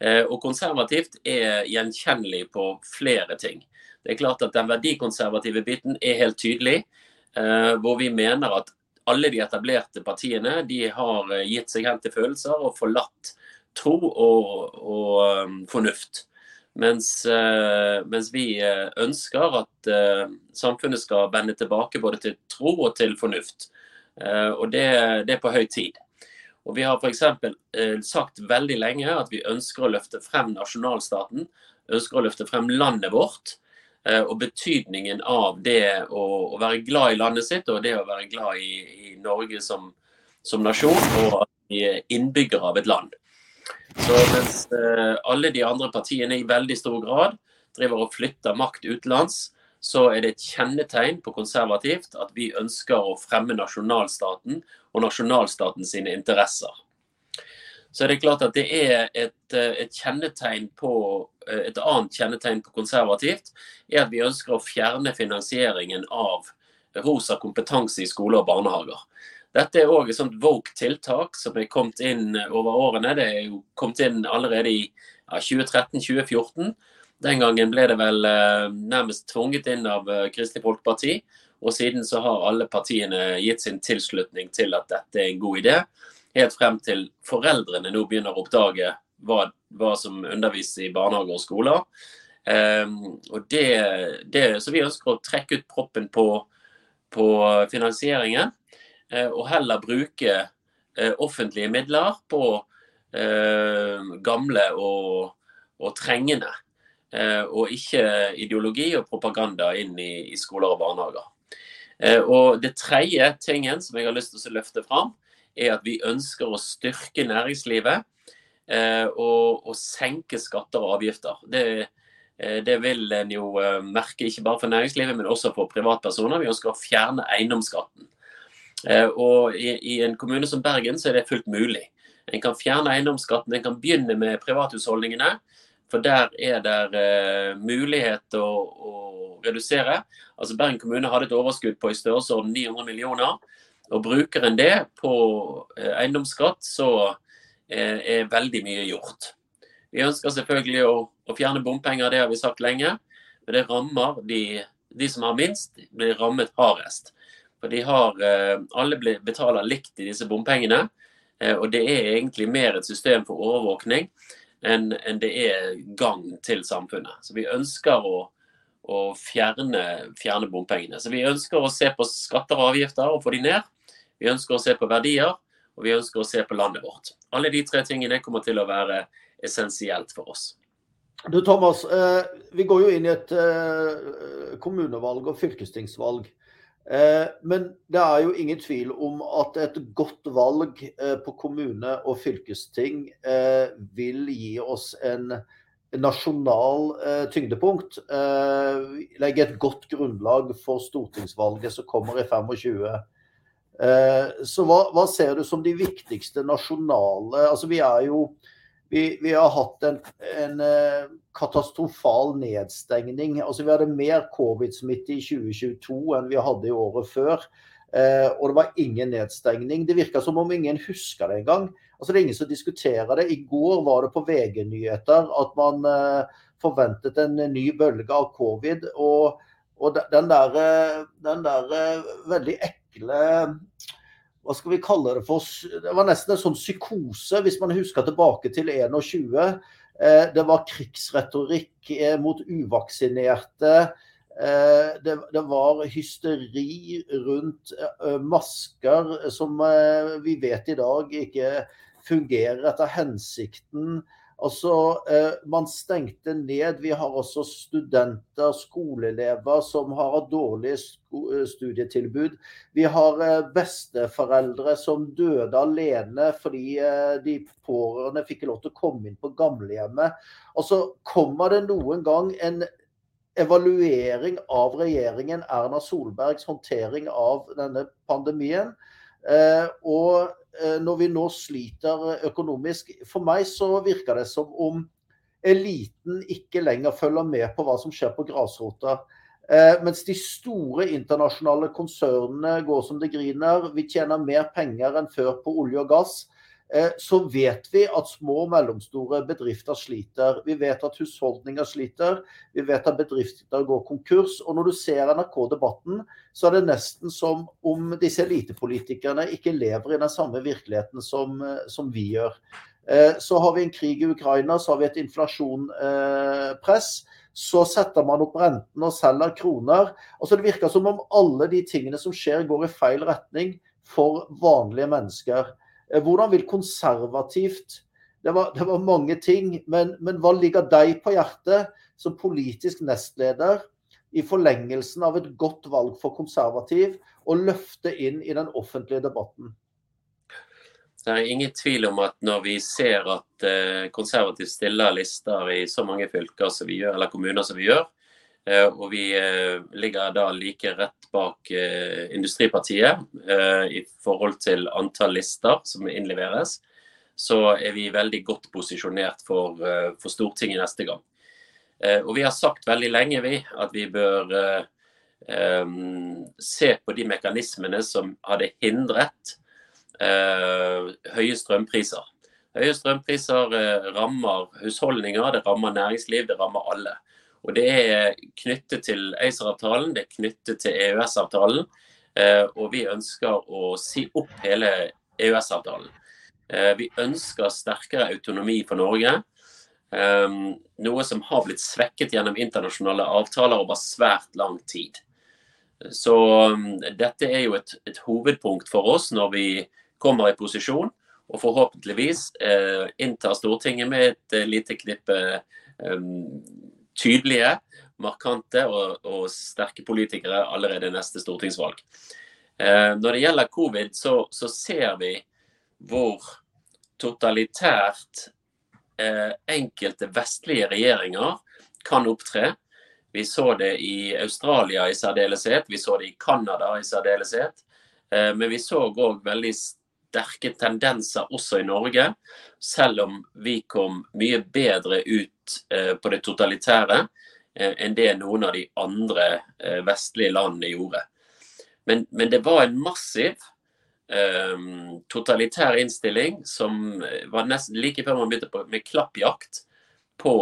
Og konservativt er gjenkjennelig på flere ting. Det er klart at Den verdikonservative biten er helt tydelig, eh, hvor vi mener at alle de etablerte partiene de har eh, gitt seg hen til følelser og forlatt tro og, og um, fornuft. Mens, mens, vi ønsker at samfunnet skal vende tilbake både til tro og til fornuft. Og det, det, er på høy tid. Og Vi har f.eks. sagt veldig lenge at vi ønsker å løfte frem nasjonalstaten. Ønsker å løfte frem landet vårt. Eh, og betydningen av det å, være glad i landet sitt og det å være glad i, i Norge som, som, nasjon og er innbyggere av et land. Så mens uh, alle de andre partiene i veldig stor grad driver og flytter makt utenlands, så er det et kjennetegn på konservativt at vi ønsker å fremme nasjonalstaten og nasjonalstaten sine interesser. Så er det klart at det er et, et kjennetegn på et annet kjennetegn på konservativt er at vi ønsker å fjerne finansieringen av rosa kompetanse i skoler og barnehager. Dette er òg et sånt Vogue-tiltak som er kommet inn over årene. Det er jo kommet inn allerede i ja, 2013-2014. Den gangen ble det vel eh, nærmest tvunget inn av eh, Kristelig Folkeparti. Og siden så har alle partiene gitt sin tilslutning til at dette er en god idé. Helt frem til foreldrene nå begynner å oppdage hva, hva som underviser i barnehager og skoler. Um, og det, det, så vi ønsker å trekke ut proppen på, på finansieringen. Uh, og heller bruke uh, offentlige midler på uh, gamle og, og trengende. Eh, og ikke ideologi og propaganda inn i, i skoler og barnehager. Eh, og Det tredje tingen som jeg har lyst til å løfte fram, er at vi ønsker å styrke næringslivet eh, og, og senke skatter og avgifter. Det, det vil en jo merke ikke bare for næringslivet, men også for privatpersoner. Vi ønsker å fjerne eiendomsskatten. Og i, i en kommune som Bergen så er det fullt mulig. En kan fjerne eiendomsskatten, en kan begynne med privathusholdningene. For der er det mulighet å, å, redusere. Altså Bergen kommune hadde et overskudd på i størrelsesorden 900 millioner. Og bruker en det på uh, eiendomsskatt, så uh, er veldig mye gjort. Vi ønsker selvfølgelig å, å, fjerne bompenger, det har vi sagt lenge. Men det rammer de, de som har minst, blir rammet hardest. For de har, alle betaler likt i disse bompengene. Og det er egentlig mer et system for overvåkning enn en det er gang til samfunnet. Så vi ønsker å, å fjerne, fjerne, bompengene. Så vi ønsker å se på skatter og avgifter og få de ned. Vi ønsker å se på verdier, og vi ønsker å se på landet vårt. Alle de tre tingene kommer til å være essensielt for oss. Du Thomas, eh, vi går jo inn i et eh, kommunevalg og fylkestingsvalg. Eh, men det er jo ingen tvil om at et godt valg på kommune- og fylkesting vil gi oss en nasjonal tyngdepunkt. Legge et godt grunnlag for stortingsvalget som kommer i 25. Så hva, hva ser du som de viktigste nasjonale Altså vi er jo vi, vi, har hatt en, en uh, katastrofal nedstengning. Altså, vi hadde mer covid-smitte i 2022 enn vi hadde i året før. Uh, og det var ingen nedstengning. Det virka som om ingen husker det engang. Altså, det er ingen som diskuterer det. I går var det på VG-nyheter at man forventet en ny bølge av covid. Og, og den der, der veldig ekle hva skal vi kalle det for Det var nesten en sånn psykose, hvis man husker tilbake til 21. Eh, det var krigsretorikk eh, mot uvaksinerte. Eh, det, det, var hysteri rundt masker som vi vet i dag ikke fungerer etter hensikten. Altså, Man stengte ned. Vi har også studenter, skoleelever, som har dårlig eh, studietilbud. Vi har eh, besteforeldre som døde alene fordi de pårørende fikk lov til å komme inn på gamlehjemmet. Altså, Kommer det noen gang en evaluering av regjeringen Erna Solbergs håndtering av denne pandemien? Og når vi nå sliter økonomisk For meg så virker det som om eliten ikke lenger følger med på hva som skjer på grasrota. Eh, mens de store internasjonale konsernene går som det griner. Vi tjener mer penger enn før på olje og gass. Eh, så vet vi at små og mellomstore bedrifter sliter. Vi vet at husholdninger sliter. Vi vet at bedrifter går konkurs. Og når du ser NRK-debatten, så er det nesten som om disse elitepolitikerne ikke lever i den samme virkeligheten som, eh, som vi gjør. Eh, så har vi en krig i Ukraina, så har vi et inflasjonpress. Så setter man opp renten og selger kroner. Altså Det virker som om alle de tingene som skjer, går i feil retning for vanlige mennesker. Eh, hvordan vil konservativt det var, det var mange ting, men, men, hva ligger deg på hjertet som politisk nestleder i forlengelsen av et godt valg for konservativ, å løfte inn i den offentlige debatten? Det er ingen tvil om at når vi ser at eh, konservativt stiller lister i så mange fylker som vi gjør, eller kommuner som vi gjør, Og vi ligger da like rett bak Industripartiet i forhold til antall lister som innleveres. Så er vi veldig godt posisjonert for, for Stortinget neste gang. Og vi har sagt veldig lenge vi, at vi bør um, se på de mekanismene som hadde hindret uh, høye strømpriser. Høye strømpriser rammer husholdninger, det rammer næringsliv, det rammer alle. Og Det er knyttet til ACER-avtalen, det er knyttet til EØS-avtalen. Uh, og vi ønsker å si opp hele EØS-avtalen. Vi ønsker sterkere autonomi for Norge. Um, noe som har blitt svekket gjennom internasjonale avtaler over svært lang tid. Så dette er jo et, et, hovedpunkt for oss når vi kommer i posisjon, og forhåpentligvis eh, inntar Stortinget med et eh, lite knippe eh, tydelige, markante og, og, sterke politikere allerede neste stortingsvalg. Eh, når det gjelder covid, så, så ser vi hvor totalitært eh, enkelte vestlige regjeringer kan opptre vi så det i Australia i særdeleshet, vi så det i Canada i særdeleshet. Eh, men vi så òg veldig sterke tendenser også i Norge, selv om vi kom mye bedre ut eh, på det totalitære eh, enn det noen av de andre vestlige landene gjorde. Men, men det var en massiv totalitær innstilling som var nesten like før man begynte på, med klappjakt på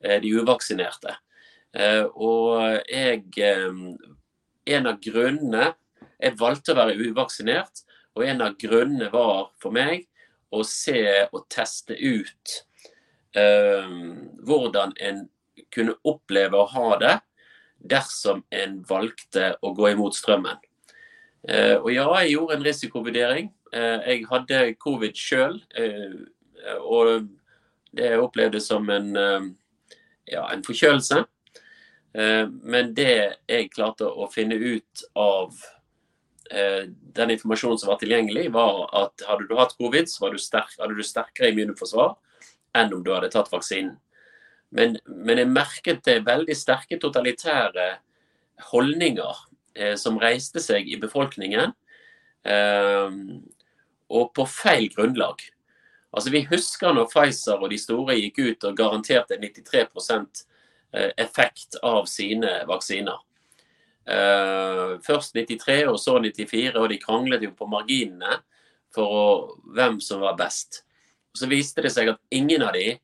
de uvaksinerte. Eh, og jeg eh, En av grunnene Jeg valgte å være uvaksinert, og en av grunnene var for meg å se og teste ut eh, hvordan en kunne oppleve å ha det dersom en valgte å gå imot strømmen. Eh, og ja, jeg gjorde en risikovurdering. Eh, jeg hadde covid sjøl, uh, og det jeg opplevde som en, ja, en forkjølelse. Eh, men det jeg klarte å finne ut av eh, den informasjonen som var tilgjengelig, var at hadde du hatt covid, så du sterk, hadde du sterkere immunforsvar enn om du hadde tatt vaksinen. Men, men jeg merket det veldig sterke totalitære holdninger eh, som reiste seg i befolkningen, eh, og på feil grunnlag. Altså Vi husker når Pfizer og de store gikk ut og garanterte 93 Eh, effekt av sine vaksiner. Uh, først 93 og så 94, og de kranglet jo på marginene for å, hvem som var best. Og Så viste det seg at ingen av de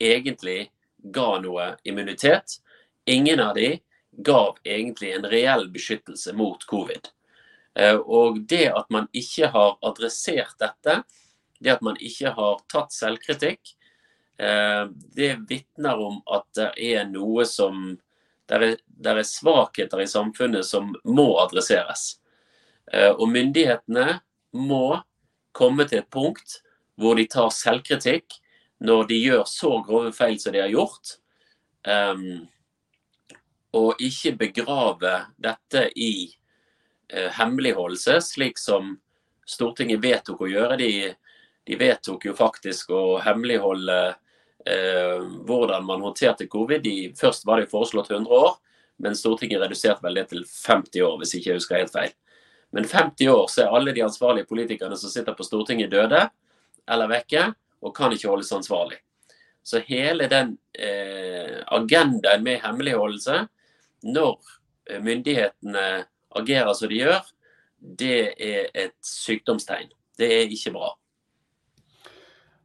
egentlig ga noe immunitet. Ingen av de gav egentlig en reell beskyttelse mot covid. Uh, og det at man ikke har adressert dette, det at man ikke har tatt selvkritikk, Eh, det vitner om at det er noe som det er, er, svakheter i samfunnet som må adresseres. Eh, og myndighetene må komme til et punkt hvor de tar selvkritikk når de gjør så grove feil som de har gjort. Um, og ikke begrave dette i uh, hemmeligholdelse, slik som Stortinget vedtok å gjøre. De, de vedtok jo faktisk å hemmeligholde eh, hvordan man håndterte covid. Først var det foreslått 100 år, men Stortinget reduserte vel det til 50 år, hvis ikke jeg husker helt feil. Men 50 år så er alle de ansvarlige politikerne som sitter på Stortinget døde eller vekke, og kan ikke holdes ansvarlig. Så hele den eh, agendaen med hemmeligholdelse, når eh, myndighetene agerer som de gjør, det er et sykdomstegn. Det er ikke bra.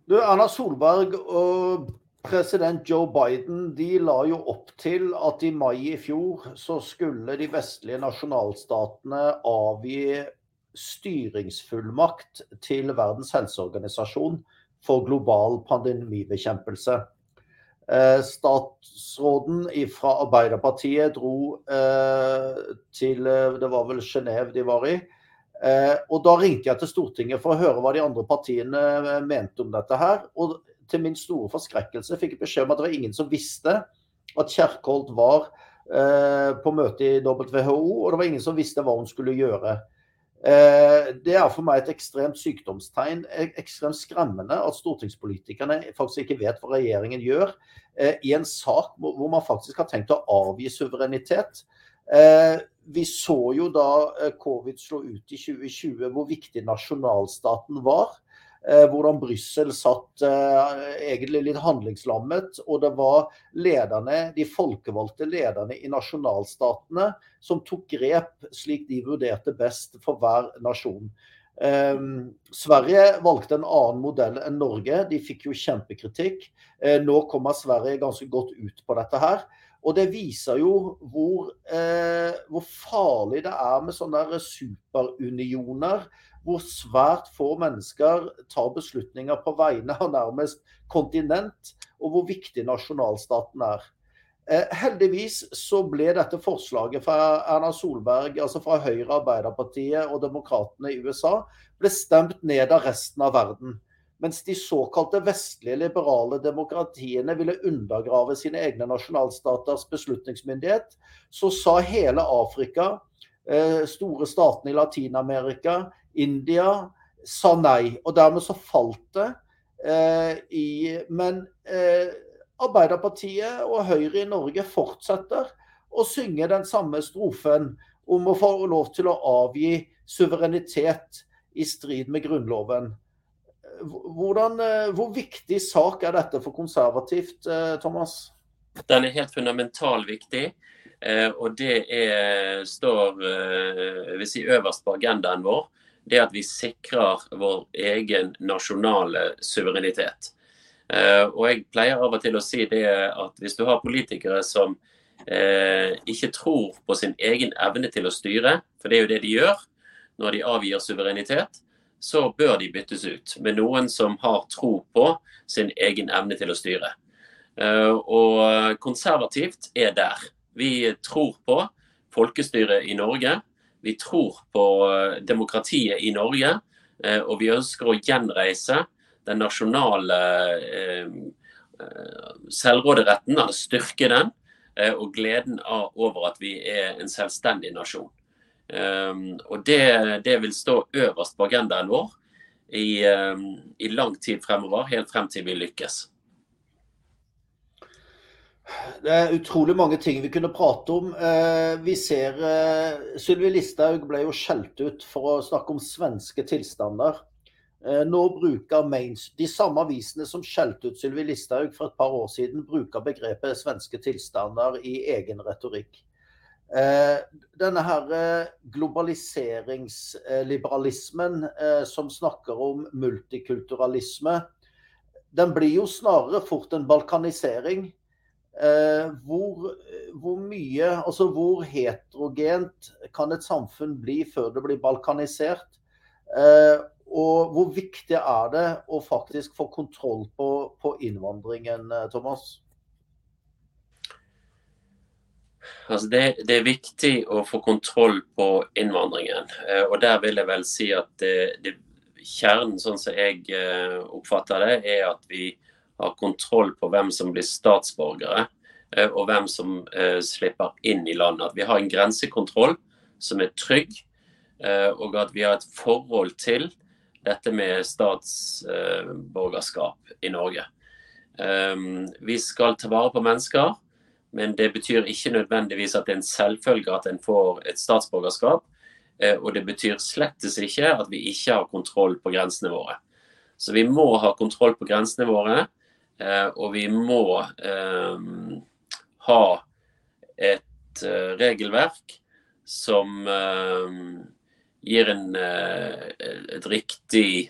Du, Erna Solberg og president Joe Biden de la jo opp til at i mai i fjor så skulle de vestlige nasjonalstatene avgi styringsfullmakt til Verdens helseorganisasjon for global pandemibekjempelse. Eh, statsråden fra Arbeiderpartiet dro eh, til eh, Det var vel Genéve de var i og Da ringte jeg til Stortinget for å høre hva de andre partiene mente om dette. her, og Til min store forskrekkelse fikk jeg beskjed om at det var ingen som visste at Kjerkholt var eh, på møte i WHO, og det var ingen som visste hva hun skulle gjøre. Det er for meg et ekstremt sykdomstegn. Ekstremt skremmende at stortingspolitikerne faktisk ikke vet hva regjeringen gjør i en sak hvor man faktisk har tenkt å avgi suverenitet. Vi så jo da covid slo ut i 2020 hvor viktig nasjonalstaten var. Hvordan Brussel satt egentlig litt handlingslammet. Og det var lederne, de folkevalgte lederne i nasjonalstatene som tok grep slik de vurderte best for hver nasjon. Sverige valgte en annen modell enn Norge. De fikk jo kjempekritikk. Nå kommer Sverige ganske godt ut på dette her. Og det viser jo hvor, hvor farlig det er med sånne superunioner hvor svært få mennesker tar beslutninger på vegne av nærmest kontinent, og hvor viktig nasjonalstaten er. Heldigvis så ble dette forslaget fra Erna Solberg, altså fra Høyre, Arbeiderpartiet og Demokratene i USA, ble stemt ned av resten av verden. Mens de såkalte vestlige liberale demokratiene ville undergrave sine egne nasjonalstaters beslutningsmyndighet, så sa hele Afrika, store statene i Latin-Amerika, India sa nei, og dermed så falt det. I, men Arbeiderpartiet og Høyre i Norge fortsetter å synge den samme strofen om å få lov til å avgi suverenitet i strid med Grunnloven. Hvordan, hvor viktig sak er dette for konservativt, Thomas? Den er helt fundamental viktig. Og det er, står si, øverst på agendaen vår det at vi sikrer vår egen nasjonale suverenitet. Og jeg pleier av og til å si det at hvis du har politikere som eh, ikke tror på sin egen evne til å styre, for det er jo det de gjør når de avgir suverenitet, så bør de byttes ut med noen som har tro på sin egen evne til å styre. Og konservativt er der. Vi tror på folkestyret i Norge. Vi tror på demokratiet i Norge, og vi ønsker å gjenreise den nasjonale selvråderetten, styrke den, og gleden over at vi er en selvstendig nasjon. Og det, det vil stå øverst på agendaen vår i, i lang tid fremover, helt frem til vi lykkes. Det er utrolig mange ting vi kunne prate om. Vi ser Sylvi Listhaug ble jo skjelt ut for å snakke om svenske tilstander. Nå bruker Mains, de samme avisene som skjelte ut Sylvi Listhaug for et par år siden, bruker begrepet svenske tilstander i egen retorikk. Denne her globaliseringsliberalismen som snakker om multikulturalisme, den blir jo snarere fort en balkanisering. Hvor, hvor, mye, altså hvor heterogent kan et samfunn bli før det blir balkanisert? Og hvor viktig er det å faktisk få kontroll på, på innvandringen, Thomas? Altså det, det, er viktig å få kontroll på innvandringen. Og der vil jeg vel si at det, det, kjernen, sånn som jeg oppfatter det, er at vi har kontroll på hvem som blir statsborgere, eh, og hvem som eh, slipper inn i landet. At vi har en grensekontroll som er trygg, eh, og at vi har et forhold til dette med statsborgerskap i Norge. Vi skal ta vare på mennesker, men det betyr ikke nødvendigvis at det er en selvfølge at en får et statsborgerskap. Og det betyr slettes ikke at vi ikke har kontroll på grensene våre. Så vi må ha kontroll på grensene våre. Eh, og vi må eh, ha et eh, regelverk som gir en, et, riktig,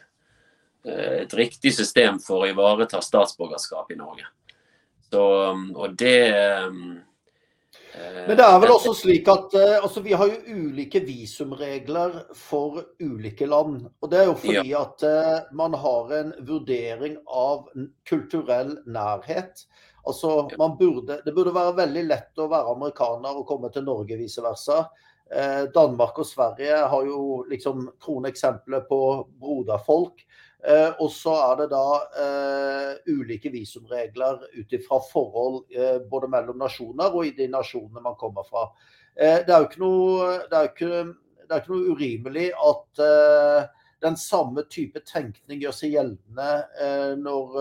et riktig system for å ivareta statsborgerskap i Norge. Så, og det men det er vel også slik at altså, vi har jo ulike visumregler for ulike land. Og det er jo fordi ja. at uh, man har en vurdering av kulturell nærhet. Altså, man burde, det burde være veldig lett å være amerikaner og komme til Norge, vice versa. Danmark og Sverige har jo liksom kroneksempler på broderfolk. Eh, og så er det da eh, ulike visumregler ut ifra forhold eh, både mellom nasjoner og i de nasjonene man kommer fra. det er jo ikke noe det er ikke, det er ikke noe urimelig at uh, den samme type tenkning gjør seg gjeldende uh, når,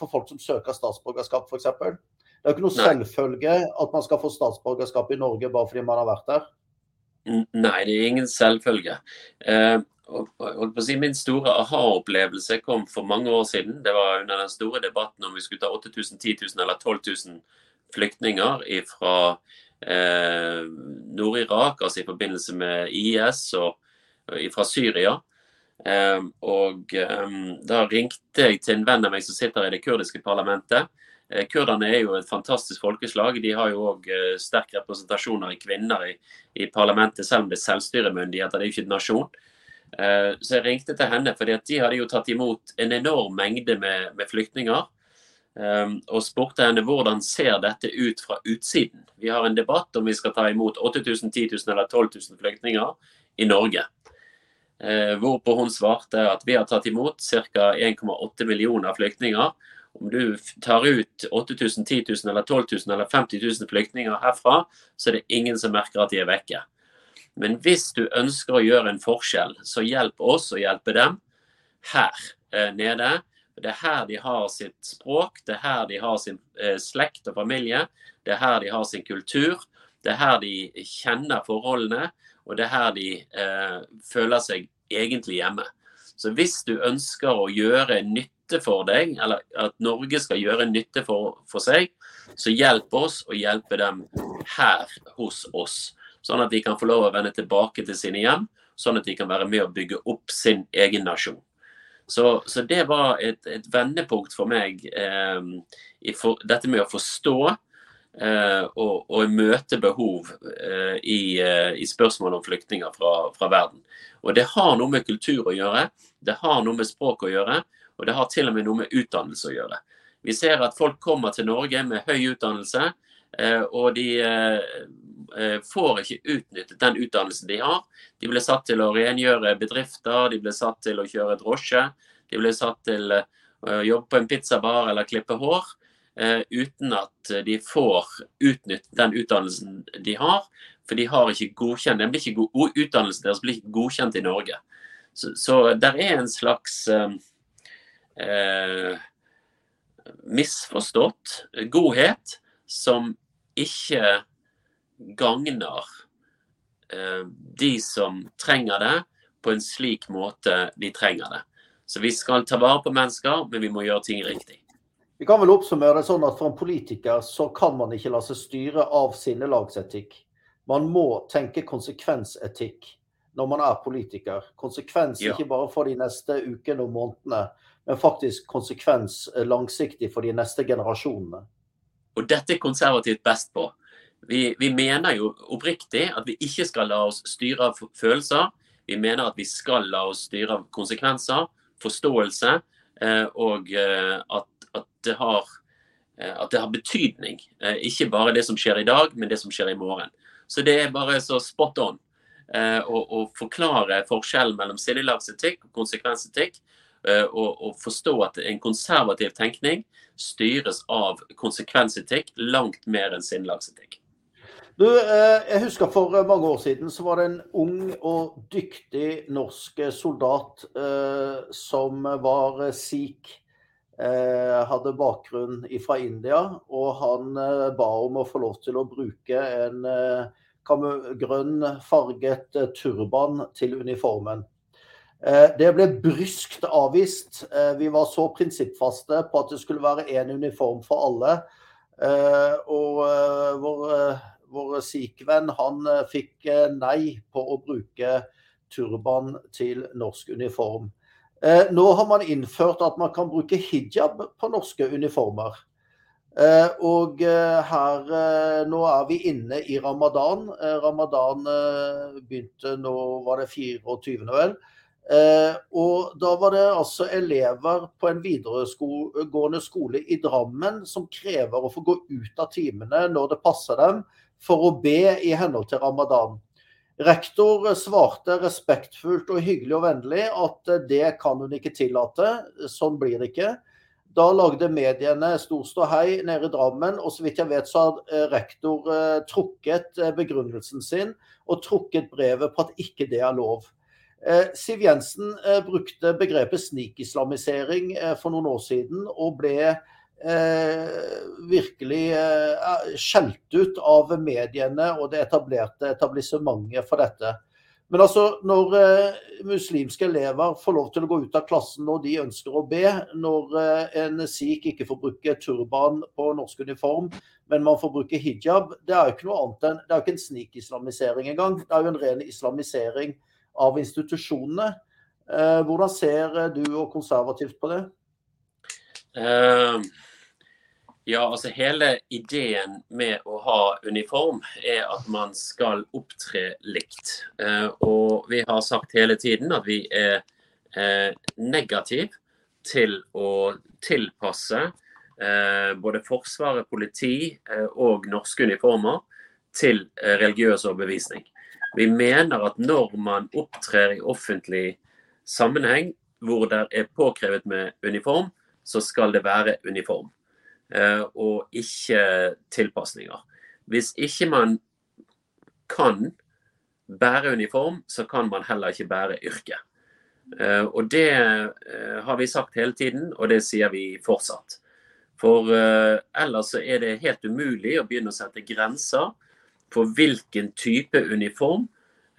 for folk som søker statsborgerskap, f.eks. Det er jo ikke noe selvfølge at man skal få statsborgerskap i Norge bare fordi man har vært der. Nei, det er ingen selvfølge. Eh, si, min store aha-opplevelse kom for mange år siden. Det var under den store debatten om vi skulle ta 8000, 10 000 eller 12 000 flyktninger fra eh, Nord-Irak, altså i forbindelse med IS og, og fra Syria. Eh, og eh, da ringte jeg til en venn av meg som sitter i det kurdiske parlamentet. Eh, kurderne er jo et fantastisk folkeslag. De har jo òg eh, sterk representasjon av kvinner i, i, parlamentet, selv om det er selvstyremyndigheter. Det er jo ikke en nasjon. Eh, så jeg ringte til henne, fordi at de hadde jo tatt imot en enorm mengde med, med flyktninger. Og spurte henne hvordan ser dette ut fra utsiden. Vi har en debatt om vi skal ta imot 8000, 10 000 eller 12 000 flyktninger i Norge. Hvorpå hun svarte at vi har tatt imot ca. 1,8 millioner flyktninger om du tar ut 8000, 10 000 eller 12 000 eller 50 000 flyktninger herfra, så er det ingen som merker at de er vekke. Men hvis du ønsker å gjøre en forskjell, så hjelp oss å hjelpe dem her eh, nede. Det er her de har sitt språk, det er her de har sin eh, slekt og familie. Det er her de har sin kultur. Det er her de kjenner forholdene, og det er her de eh, føler seg egentlig hjemme. Så hvis du ønsker å gjøre nytte for deg, eller at Norge skal gjøre nytte for, for seg, så hjelp oss å hjelpe dem her hos oss. Sånn at de kan få lov å vende tilbake til sine hjem, sånn at de kan være med å bygge opp sin egen nasjon. Så, så det var et, et, vendepunkt for meg, eh, for, dette med å forstå eh, og, og, møte behov eh, i, eh, i spørsmål om flyktninger fra, fra verden. Og det har noe med kultur å gjøre, det har noe med språk å gjøre, og det har til og med noe med utdannelse å gjøre. Vi ser at folk kommer til Norge med høy utdannelse, eh, og de eh, får ikke utnyttet den utdannelsen de har. De blir satt til å rengjøre bedrifter, de blir satt til å kjøre drosje, de blir satt til å jobbe på en pizzabar eller klippe hår. Uten at de får utnyttet den utdannelsen de har. For de har ikke godkjent, den blir ikke god, utdannelsen deres blir ikke godkjent i Norge. Så, så der er en slags eh, misforstått godhet som ikke gagner eh, de som trenger det, på en slik måte de trenger det. Så vi skal ta vare på mennesker, men vi må gjøre ting riktig. Vi kan vel oppsummere det sånn at For en politiker så kan man ikke la seg styre av sinnelagsetikk. Man må tenke konsekvensetikk når man er politiker. Konsekvens ja. ikke bare for de neste ukene og månedene, men faktisk konsekvens eh, langsiktig for de neste generasjonene. Og dette er konservativt best på. Vi, vi, mener jo oppriktig at vi ikke skal la oss styre av følelser. Vi mener at vi skal la oss styre av konsekvenser, forståelse, eh, og eh, at, at, det har, eh, at, det har, betydning. Ikke bare det som skjer i dag, men det som skjer i morgen. Så det er bare så spot on eh, å forklare forskjellen mellom sinnelagsetikk og konsekvensetikk og, og forstå at en konservativ tenkning styres av konsekvensetikk langt mer enn sinnelagsetikk. Du, eh, jeg husker For mange år siden så var det en ung og dyktig norsk soldat eh, som var sikh. Eh, hadde bakgrunn fra India, og han eh, ba om å få lov til å bruke en eh, grønn farget turban til uniformen. Eh, det ble bryskt avvist. Eh, vi var så prinsippfaste på at det skulle være én uniform for alle. Eh, og vår, vår sikh-venn han fikk nei på å bruke turban til norsk uniform. Nå har man innført at man kan bruke hijab på norske uniformer. Og her Nå er vi inne i ramadan. Ramadan begynte nå, var det 24. vel. Eh, og da var det altså elever på en videregående skole i Drammen som krever å få gå ut av timene når det passer dem, for å be i henhold til ramadan. Rektor svarte respektfullt og hyggelig og vennlig at det kan hun ikke tillate. Sånn blir det ikke. Da lagde mediene stor ståhei nede i Drammen, og så vidt jeg vet så har eh, rektor eh, trukket eh, begrunnelsen sin og trukket brevet på at ikke det er lov. Siv Jensen brukte begrepet snikislamisering for noen år siden, og ble virkelig skjelt ut av mediene og det etablerte etablissementet for dette. Men altså, når eh, muslimske elever får lov til å gå ut av klassen når de ønsker å be, når eh, en sikh ikke får bruke turban på norsk uniform, men man får bruke hijab, det er jo ikke noe annet enn Det er jo ikke en snikislamisering engang. Det er jo en ren islamisering av institusjonene. Eh, hvordan ser du og konservativt på det? Uh, ja, altså hele ideen med å ha uniform er at man skal opptre likt. Eh, og vi har sagt hele tiden at vi er eh, negativ til å tilpasse eh, både Forsvaret, politi og norske uniformer til religiøs overbevisning. Vi mener at når man opptrer i offentlig sammenheng hvor det er påkrevet med uniform, så skal det være uniform. Eh, og ikke tilpasninger. Hvis ikke man kan bære uniform, så kan man heller ikke bære yrke. Eh, og det eh, har vi sagt hele tiden, og det sier vi fortsatt. For ellers så er det helt umulig å begynne å sette grenser for hvilken type uniform,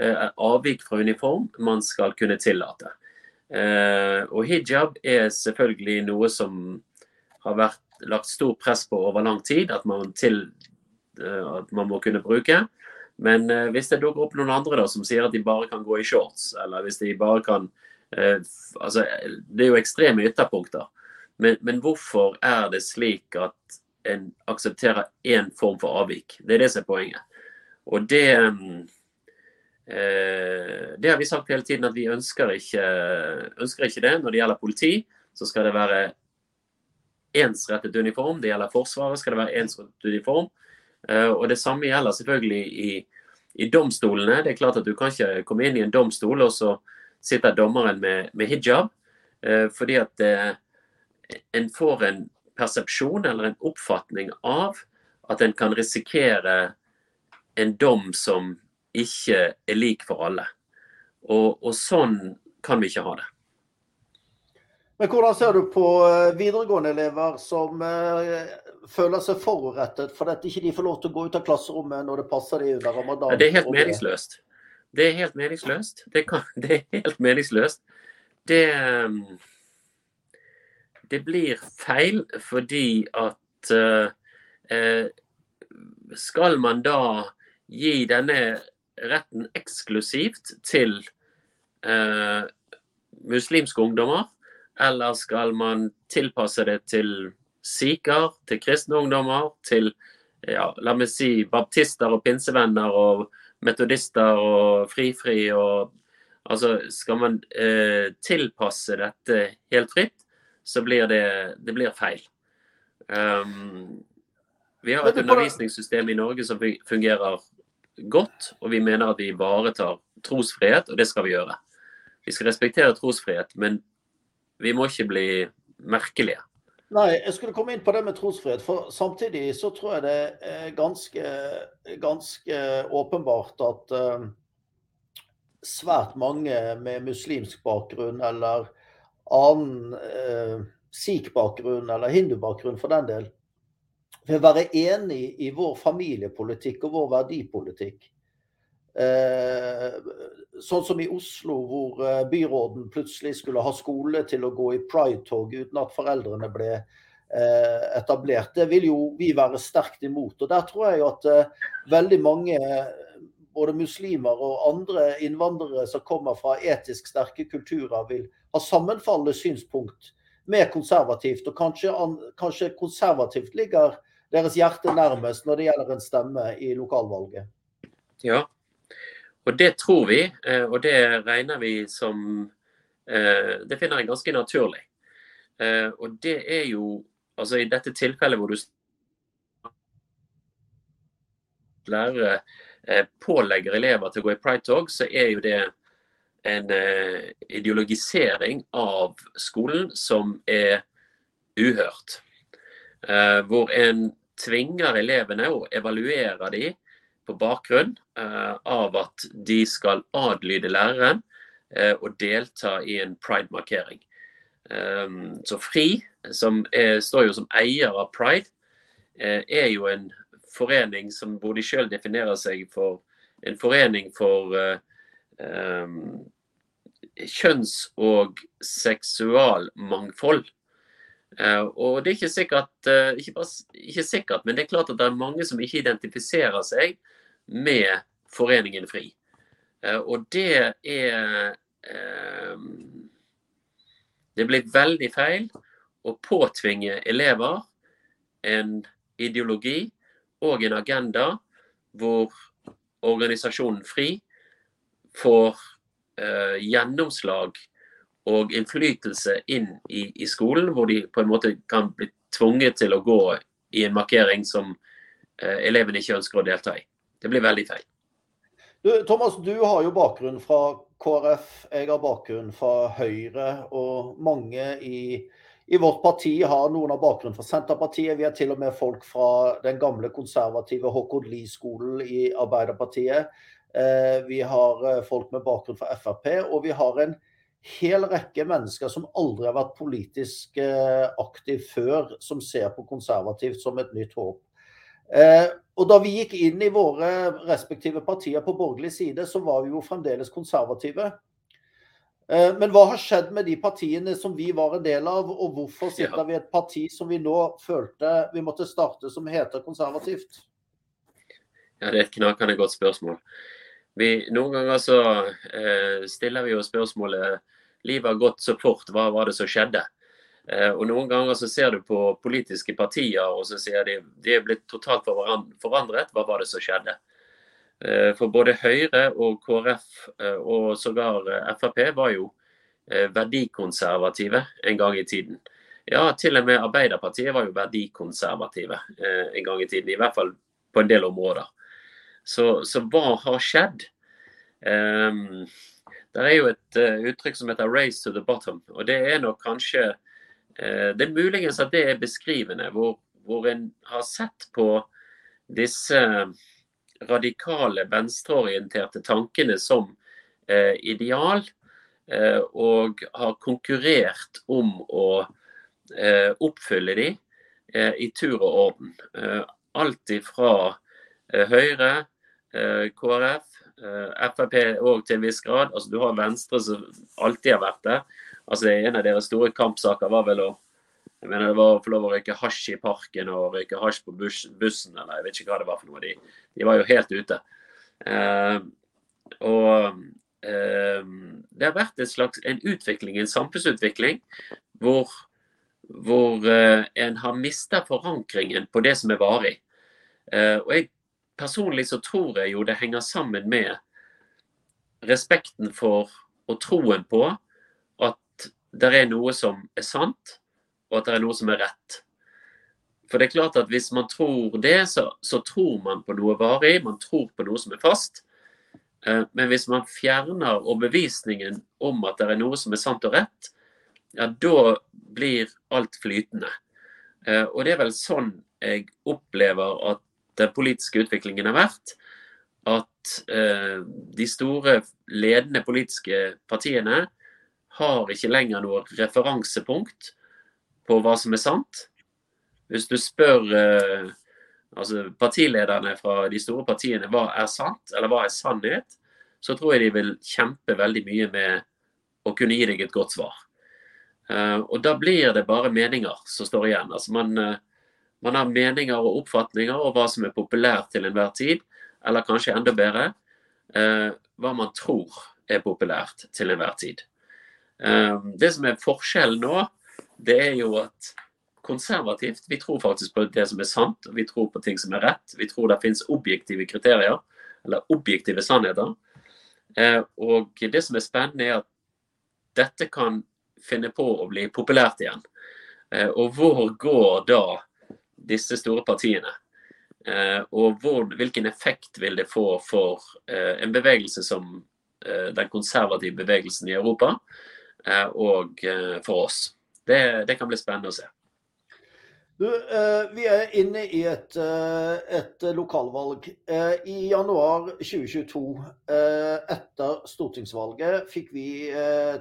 avvik fra uniform, man skal kunne tillate. Og hijab er selvfølgelig noe som har vært lagt stor press på over lang tid at man, til, eh, at man må kunne bruke. Men eh, hvis det dukker opp noen andre da, som sier at de bare kan gå i shorts, eller hvis de bare kan eh, altså, Det er jo ekstreme ytterpunkter. Men, men, hvorfor er det slik at en aksepterer én form for avvik? Det er det som er poenget. Og det eh, Det har vi sagt hele tiden at vi ønsker ikke, ønsker ikke det. Når det gjelder politi, så skal det være ensrettet uniform. Det gjelder Forsvaret, skal det være ensrettet uniform. Eh, og Det samme gjelder selvfølgelig i, i, domstolene. Det er klart at Du kan ikke komme inn i en domstol, og så sitter dommeren med, med hijab. Eh, fordi at eh, en får en persepsjon eller en oppfatning av at en kan risikere en dom som ikke er lik for alle. Og, og sånn kan vi ikke ha det. Men hvordan ser du på eh, videregående elever som uh, føler seg forurettet fordi at ikke de får lov til å gå ut av klasserommet når det passer dem under ramadan? Det er helt meningsløst. Det er helt meningsløst. Det, kan, det er helt meningsløst. Det, ehm, det blir feil fordi at eh, Skal man da gi denne retten eksklusivt til eh, muslimske ungdommer? Eller skal man tilpasse det til sikher, til kristne ungdommer, til ja, la meg si baptister og pinsevenner og metodister og frifri og Altså, skal man eh, tilpasse dette helt fritt, så blir det, det blir feil. Um, vi har et undervisningssystem i Norge som fungerer godt, og vi mener at vi ivaretar trosfrihet, og det skal vi gjøre. Vi skal respektere trosfrihet, men vi må ikke bli merkelige. Nei, jeg skulle komme inn på det med trosfrihet. For samtidig så tror jeg det er ganske, ganske åpenbart at uh, svært mange med muslimsk bakgrunn eller annen uh, sikh-bakgrunn eller hindu-bakgrunn for den del, vil være enig i vår familiepolitikk og vår verdipolitikk. Eh, sånn som i Oslo, hvor eh, byråden plutselig skulle ha skole til å gå i pride-tog uten at foreldrene ble eh, etablert. Det vil jo vi være sterkt imot. Og Der tror jeg at veldig mange, både muslimer og andre innvandrere som kommer fra etisk sterke kulturer, vil ha sammenfallende synspunkt med konservativt. Og kanskje, kanskje konservativt ligger deres hjerte nærmest når det gjelder en stemme i lokalvalget. Ja, og det tror vi, eh, og det regner vi som eh, Det finner jeg ganske naturlig. Eh, og det er jo Altså i dette tilfellet hvor du lærere pålegger elever til å gå i pride-tog, så er jo det en ideologisering av skolen som er uhørt. Hvor en tvinger elevene og evaluerer de på bakgrunn av at de skal adlyde læreren og delta i en pride-markering. Så FRI, som er, står jo som eier av Pride, er jo en forening som hvor de sjøl definerer seg for en forening for um, kjønns- og seksualmangfold. Uh, og det er ikke sikkert, uh, ikke, bare, ikke sikkert, men det er klart at det er mange som ikke identifiserer seg med Foreningen FRI. Uh, og det er Det blir veldig feil å påtvinge elever en ideologi og en agenda hvor organisasjonen FRI får eh, gjennomslag og innflytelse inn i, i, skolen, hvor de på en måte kan bli tvunget til å gå i en markering som eh, elevene ikke ønsker å delta i. Det blir veldig feil. Du, Thomas, du har jo bakgrunn fra KrF, jeg har bakgrunn fra Høyre, og mange i i vårt parti har noen av bakgrunnen fra Senterpartiet. Vi har til og med folk fra den gamle konservative Håkon Lie-skolen i Arbeiderpartiet. Eh, vi har eh, folk med bakgrunn fra Frp, og vi har en hel rekke mennesker som aldri har vært politisk eh, aktiv før, som ser på konservativt som et nytt håp. Og da vi gikk inn i våre respektive partier på borgerlig side, så var vi jo fremdeles konservative. Eh, men hva har skjedd med de partiene som vi var en del av, og hvorfor sitter vi i et parti som vi nå følte vi måtte starte, som heter konservativt? Ja, Det er et knakende godt spørsmål. Vi, noen ganger så eh, stiller vi jo spørsmålet livet har gått så fort, hva var det som skjedde? Eh, og Noen ganger så ser du på politiske partier og så sier de de er blitt totalt forandret, hva var det som skjedde? Eh, for både Høyre og KrF eh, og sågar eh, Frp var jo verdikonservative en gang i tiden. Ja, til og med Arbeiderpartiet var jo verdikonservative en gang i tiden. I hvert fall på en del områder. Så, så hva har skjedd? Um, det er jo et uh, uttrykk som heter 'race to the bottom'. og Det er nok kanskje uh, Det er muligens at det er beskrivende, hvor, hvor en har sett på disse radikale venstreorienterte tankene som uh, ideal, og har konkurrert om å oppfylle de i tur og orden. Alt ifra Høyre, KrF, Frp òg til en viss grad. Altså, du har Venstre som alltid har vært det. Altså, en av deres store kampsaker var vel å jeg mener Det var å få lov å røyke hasj i parken og røyke hasj på bussen, eller jeg vet ikke hva det var for noe. De, de var jo helt ute. Uh, og uh, det har vært en slags en utvikling, en samfunnsutvikling, hvor, hvor uh, en har mista forankringen på det som er varig. og jeg Personlig så tror jeg jo det henger sammen med respekten for og troen på at det er noe som er sant, og at det er noe som er rett. For det er klart at hvis man tror det, så, så tror man på noe varig, man tror på noe som er fast. Eh, men hvis man fjerner overbevisningen om at det er noe som er sant og rett, ja, da blir alt flytende. Eh, og det er vel sånn jeg opplever at den politiske utviklingen har vært. At eh, de store ledende politiske partiene har ikke lenger noe referansepunkt på hva som er sant. Hvis du spør eh, altså partilederne fra de store partiene hva er sant, eller hva er sannhet, så tror jeg de vil kjempe veldig mye med å kunne gi deg et godt svar. Eh, og da blir det bare meninger som står igjen. Altså man, uh, man, har meninger og oppfatninger om hva som er populært til enhver tid, eller kanskje enda bedre uh, hva man tror er populært til enhver tid. det som er forskjellen nå, det er jo at konservativt Vi tror faktisk på det som er sant, vi tror på ting som er rett. Vi tror det finnes objektive kriterier, eller objektive sannheter. Eh, og det som er spennende, er at dette kan finne på å bli populært igjen. Eh, og hvor går da disse store partiene? Eh, og hvor, hvilken effekt vil det få for en bevegelse som den konservative bevegelsen i Europa, og for oss? Det, det kan bli spennende å se. Du, eh, vi er inne i et, eh, et lokalvalg. Eh, I januar 2022, etter stortingsvalget, fikk vi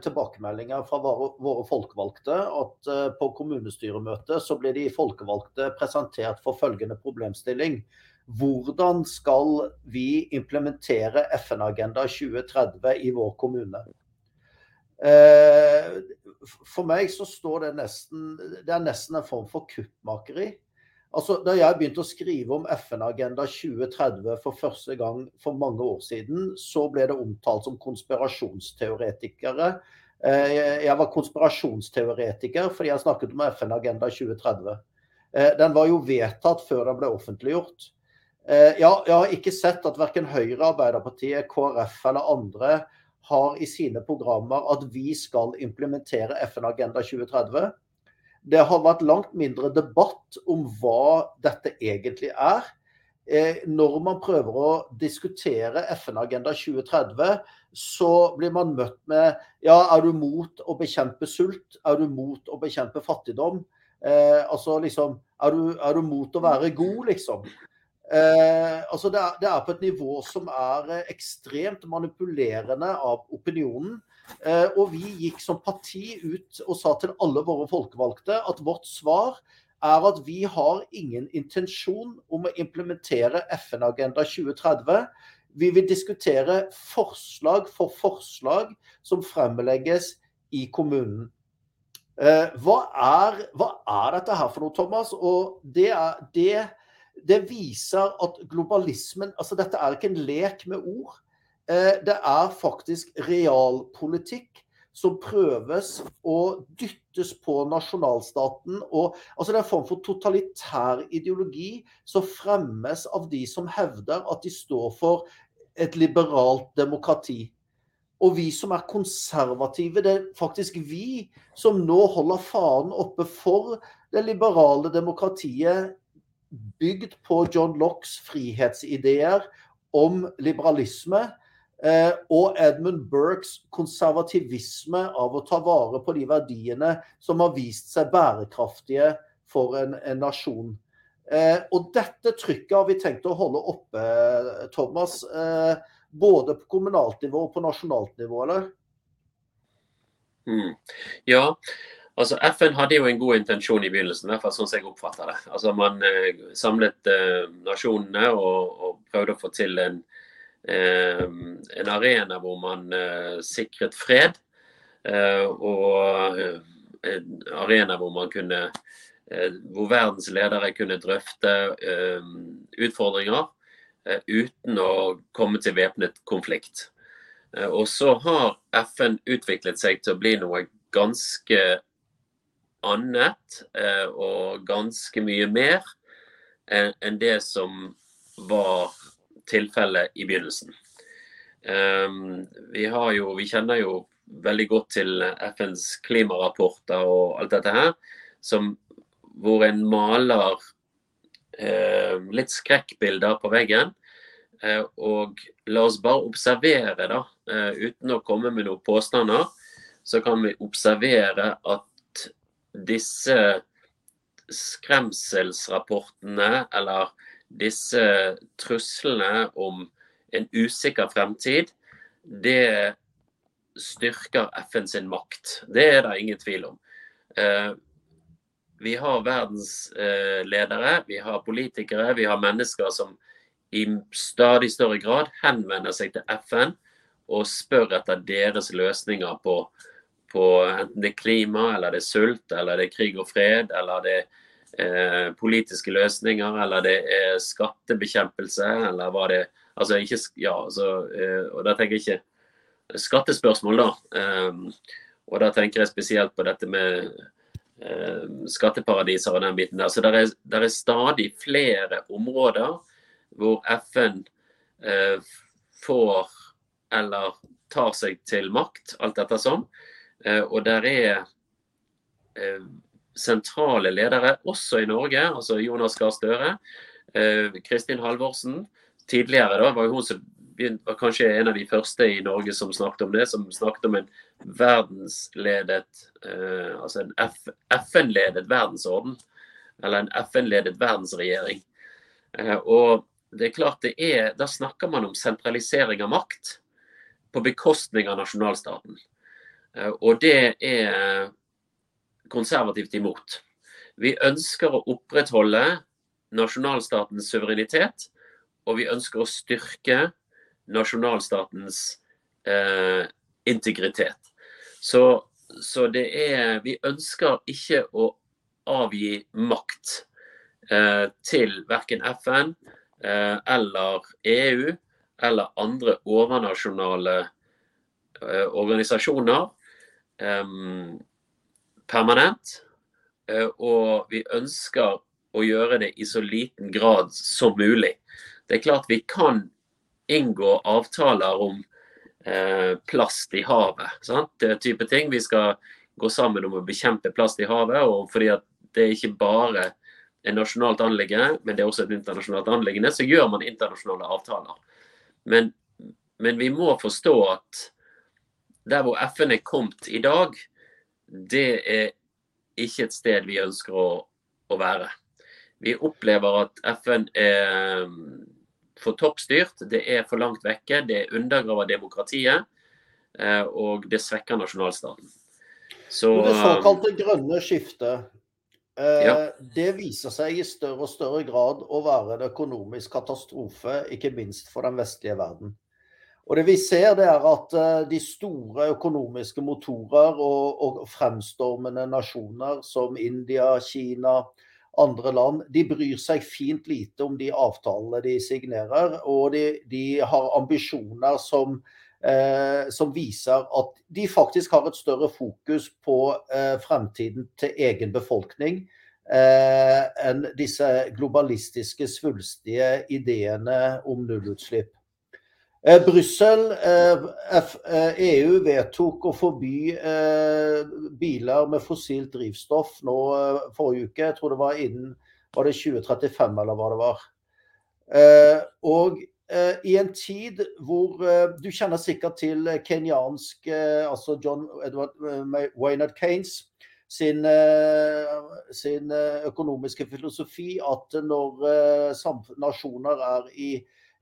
tilbakemeldinger fra våre folkevalgte at på kommunestyremøtet så ble de folkevalgte presentert for følgende problemstilling. Hvordan skal vi implementere FN-agenda 2030 i vår kommune? Eh, for meg så står det nesten Det er nesten en form for kuppmakeri. Altså, da jeg begynte å skrive om FN-agenda 2030 for første gang for mange år siden, så ble det omtalt som konspirasjonsteoretikere. Eh, jeg var konspirasjonsteoretiker fordi jeg snakket om FN-agenda 2030. Eh, den var jo vedtatt før den ble offentliggjort. Ja, jeg har ikke sett at verken Høyre, Arbeiderpartiet, KrF eller andre har i sine programmer at vi skal implementere FN-agenda 2030. Det har vært langt mindre debatt om hva dette egentlig er. Eh, når man prøver å diskutere FN-agenda 2030, så blir man møtt med ja, er du mot å bekjempe sult? Er du mot å bekjempe fattigdom? Eh, altså liksom, er du, er du mot å være god, liksom? Eh, altså det, er, det, er, på et nivå som er eh, ekstremt manipulerende av opinionen. Eh, og vi gikk som parti ut og sa til alle våre folkevalgte at vårt svar er at vi har ingen intensjon om å implementere FN-agenda 2030. Vi vil diskutere forslag for forslag som fremlegges i kommunen. Eh, hva, er, hva, er, dette her for noe, Thomas? Og det er det det viser at globalismen altså Dette er ikke en lek med ord. Eh, det er faktisk realpolitikk som prøves å dyttes på nasjonalstaten. og altså Det er en form for totalitær ideologi som fremmes av de som hevder at de står for et liberalt demokrati. Og vi som er konservative, det er faktisk vi som nå holder fanen oppe for det liberale demokratiet bygd på John Lockes frihetsideer om liberalisme eh, og Edmund Burkes konservativisme av å ta vare på de verdiene som har vist seg bærekraftige for en, en nasjon. Eh, og dette trykket har vi tenkt å holde oppe, Thomas. Eh, både på kommunalt nivå og på nasjonalt nivå, eller? Mm. Ja, Altså, FN hadde jo en god intensjon i begynnelsen, i hvert fall sånn som jeg oppfatter det. Altså, Man eh, samlet eh, nasjonene og, og, prøvde å få til en, eh, en arena hvor man eh, sikret fred. Eh, og eh, en arena hvor man kunne hvor verdens ledere kunne drøfte utfordringer uten å komme til væpnet konflikt. Og så har FN utviklet seg til å bli noe ganske annet eh, og ganske mye mer enn det som var tilfellet i begynnelsen. Ehm, vi, jo, vi, kjenner jo veldig godt til FNs klimarapporter og alt dette her, som, hvor en maler eh, litt skrekkbilder på veggen. Eh, og la oss bare observere, da, uten å komme med noen påstander, så kan vi observere at disse skremselsrapportene eller disse truslene om en usikker fremtid, det styrker FN sin makt. Det er det ingen tvil om. Eh, vi har verdensledere, vi har politikere, vi har mennesker som i stadig større grad henvender seg til FN og spør etter deres løsninger på på enten det er klima, eller det er sult, eller det er krig og fred, eller det er eh, politiske løsninger, eller det er skattebekjempelse, eller hva det Altså ikke Ja, altså eh, Og da tenker jeg ikke skattespørsmål, da. Eh, og da tenker jeg spesielt på dette med eh, skatteparadiser og den biten der. Så det er, er, stadig flere områder hvor FN eh, får eller tar seg til makt, alt dette sånn. Eh, og der er eh, sentrale ledere, også i Norge, altså Jonas Gahr Støre, eh, Kristin Halvorsen. Tidligere da, var hun som var kanskje en av de første i Norge som snakket om det. Som snakket om en verdensledet Altså en FN-ledet verdensorden. eller en FN-ledet verdensregjering. Og det er klart det er, Da snakker man om sentralisering av makt på bekostning av nasjonalstaten. Og det er konservativt imot. Vi ønsker å opprettholde nasjonalstatens suverenitet, og vi ønsker å styrke nasjonalstatens eh, integritet. Så, så, det er Vi ønsker ikke å avgi makt eh, til verken FN eh, eller EU eller andre overnasjonale eh, organisasjoner eh, permanent. Eh, og vi ønsker å gjøre det i så liten grad som mulig. Det er klart vi kan inngå avtaler om eh, plast i havet. Sant? Det type ting. Vi skal gå sammen om å bekjempe plast i havet. og fordi at det er ikke bare et nasjonalt anliggende, men det er også et internasjonalt anliggende, så gjør man internasjonale avtaler. Men, men vi må forstå at der hvor FN er kommet i dag, det er ikke et sted vi ønsker å, å være. Vi opplever at FN er mm, for toppstyrt, det er for langt vekke, det undergraver demokratiet, eh, og det svekker nasjonalstaten. Så, det såkalte grønne skiftet, eh, ja. det viser seg i større og større grad å være en økonomisk katastrofe, ikke minst for den vestlige verden. Og det vi ser det er at eh, De store økonomiske motorer og, og fremstormende nasjoner som India, Kina, andre land, de bryr seg fint lite om de avtalene de signerer. Og de, de har ambisjoner som, eh, som, viser at de faktisk har et større fokus på eh, fremtiden til egen befolkning eh, enn disse globalistiske, svulstige ideene om nullutslipp. Eh, Brussel, eh, EU, eh, e vedtok å forby eh, biler med fossilt drivstoff nå eh, forrige uke. Jeg tror det var innen var det 2035 eller hva det var. Eh, og i en tid hvor Du kjenner sikkert til kenyansk altså John Edward Waynard Kanes sin, sin økonomiske filosofi at når nasjoner er i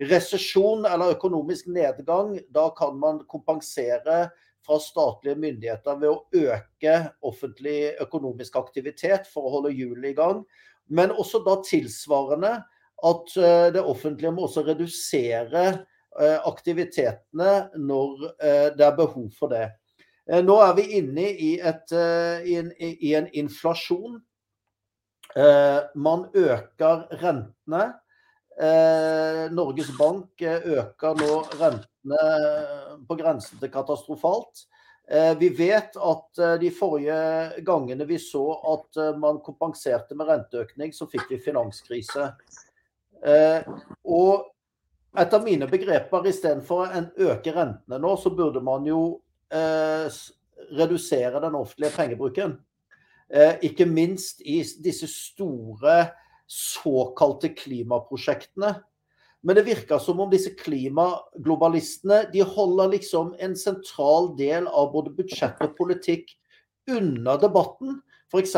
resesjon eller økonomisk nedgang, da kan man kompensere fra statlige myndigheter ved å øke offentlig økonomisk aktivitet for å holde hjulene i gang. Men også da tilsvarende at eh, det offentlige må også redusere eh, aktivitetene når eh, det er behov for det. Nå er vi inne i, et, i, en, i en inflasjon. Man øker rentene. Eh, Norges Bank eh, øker nå rentene på grensen til katastrofalt. Eh, vi vet at eh, de forrige gangene vi så at eh, man kompenserte med renteøkning, så fikk vi finanskrise. Eh, og etter mine begreper, istedenfor å øke rentene nå, så burde man jo redusere den offentlige pengebruken. ikke minst i disse store såkalte klimaprosjektene. Men det virker som om disse klimaglobalistene de holder liksom en sentral del av både budsjett og politikk unna debatten. F.eks.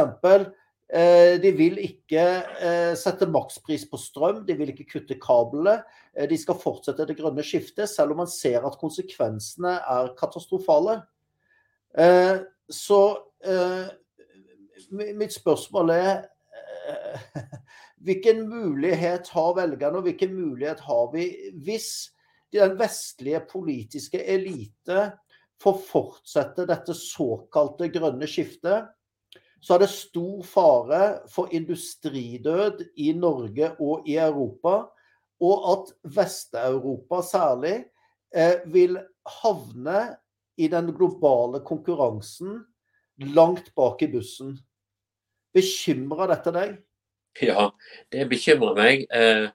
Eh, de vil ikke eh, sette makspris på strøm, de vil ikke kutte kablene. Eh, de skal fortsette det grønne skiftet, selv om man ser at konsekvensene er katastrofale. Så mitt spørsmål er Hvilken mulighet har velgerne, og hvilken mulighet har vi hvis den vestlige politiske elite får fortsette dette såkalte grønne skiftet? Så er det stor fare for industridød i Norge og i Europa. Og at Vest-Europa særlig eh, vil havne i den globale konkurransen langt bak i bussen. Bekymrer dette deg? Ja, det bekymrer meg. Eh,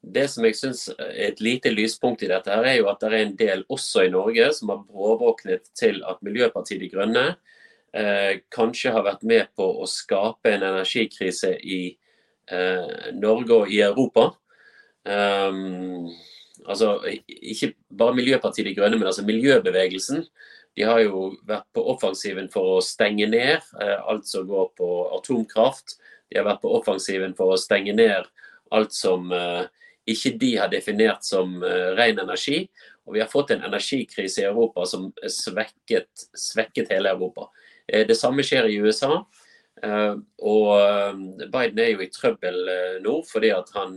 det som jeg syns er et lite lyspunkt i dette, her er jo at det er en del også i Norge som har bråvåknet til at Miljøpartiet De Grønne eh, kanskje har vært med på å skape en energikrise i eh, Norge og i Europa. Altså, ikke bare Miljøpartiet De Grønne, men altså miljøbevegelsen. De har jo vært på offensiven for å stenge ned eh, alt som går på atomkraft De har vært på offensiven for å stenge ned alt som uh, ikke de har definert som uh, ren energi. Og vi har fått en energikrise i Europa som svekket, svekket hele Europa. Det samme skjer i USA. og Biden er jo i trøbbel nå fordi at han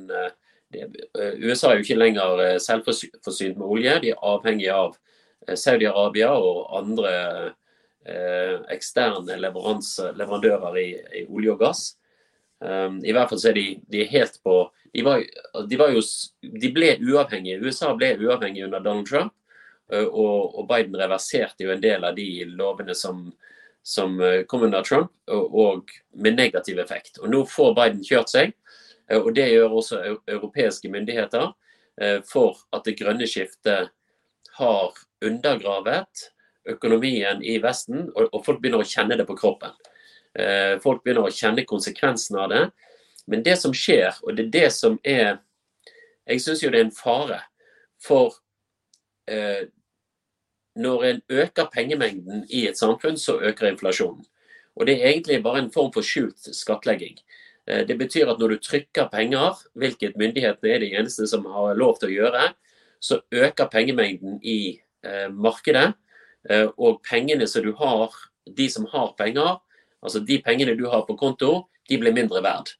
USA er jo ikke lenger selvforsynt med olje. De er avhengig av Saudi-Arabia og andre Eh, eksterne leverandører i, i, olje og gass. Um, I hvert fall så er de, de helt på de, var, de, var jo, de, ble uavhengige. USA ble uavhengig under Donald Trump. Eh, og, og, Biden reverserte jo en del av de lovene som, som eh, kom under Trump, og, og, med negativ effekt. Og Nå får Biden kjørt seg, og det gjør også europeiske myndigheter, for at det grønne skiftet har undergravet økonomien i Vesten, og, og folk begynner å kjenne det på kroppen. Eh, folk begynner å kjenne konsekvensen av det. Men det som skjer, og det er det som er Jeg syns jo det er en fare. For eh, når en øker pengemengden i et samfunn, så øker inflasjonen. Og det er egentlig bare en form for skjult skattlegging. Eh, det betyr at når du trykker penger, hvilket myndighetene er de eneste som har lov til å gjøre, så øker pengemengden i markedet. Eh, og pengene som du har, de som har penger, altså de pengene du har på konto, de blir mindre verd.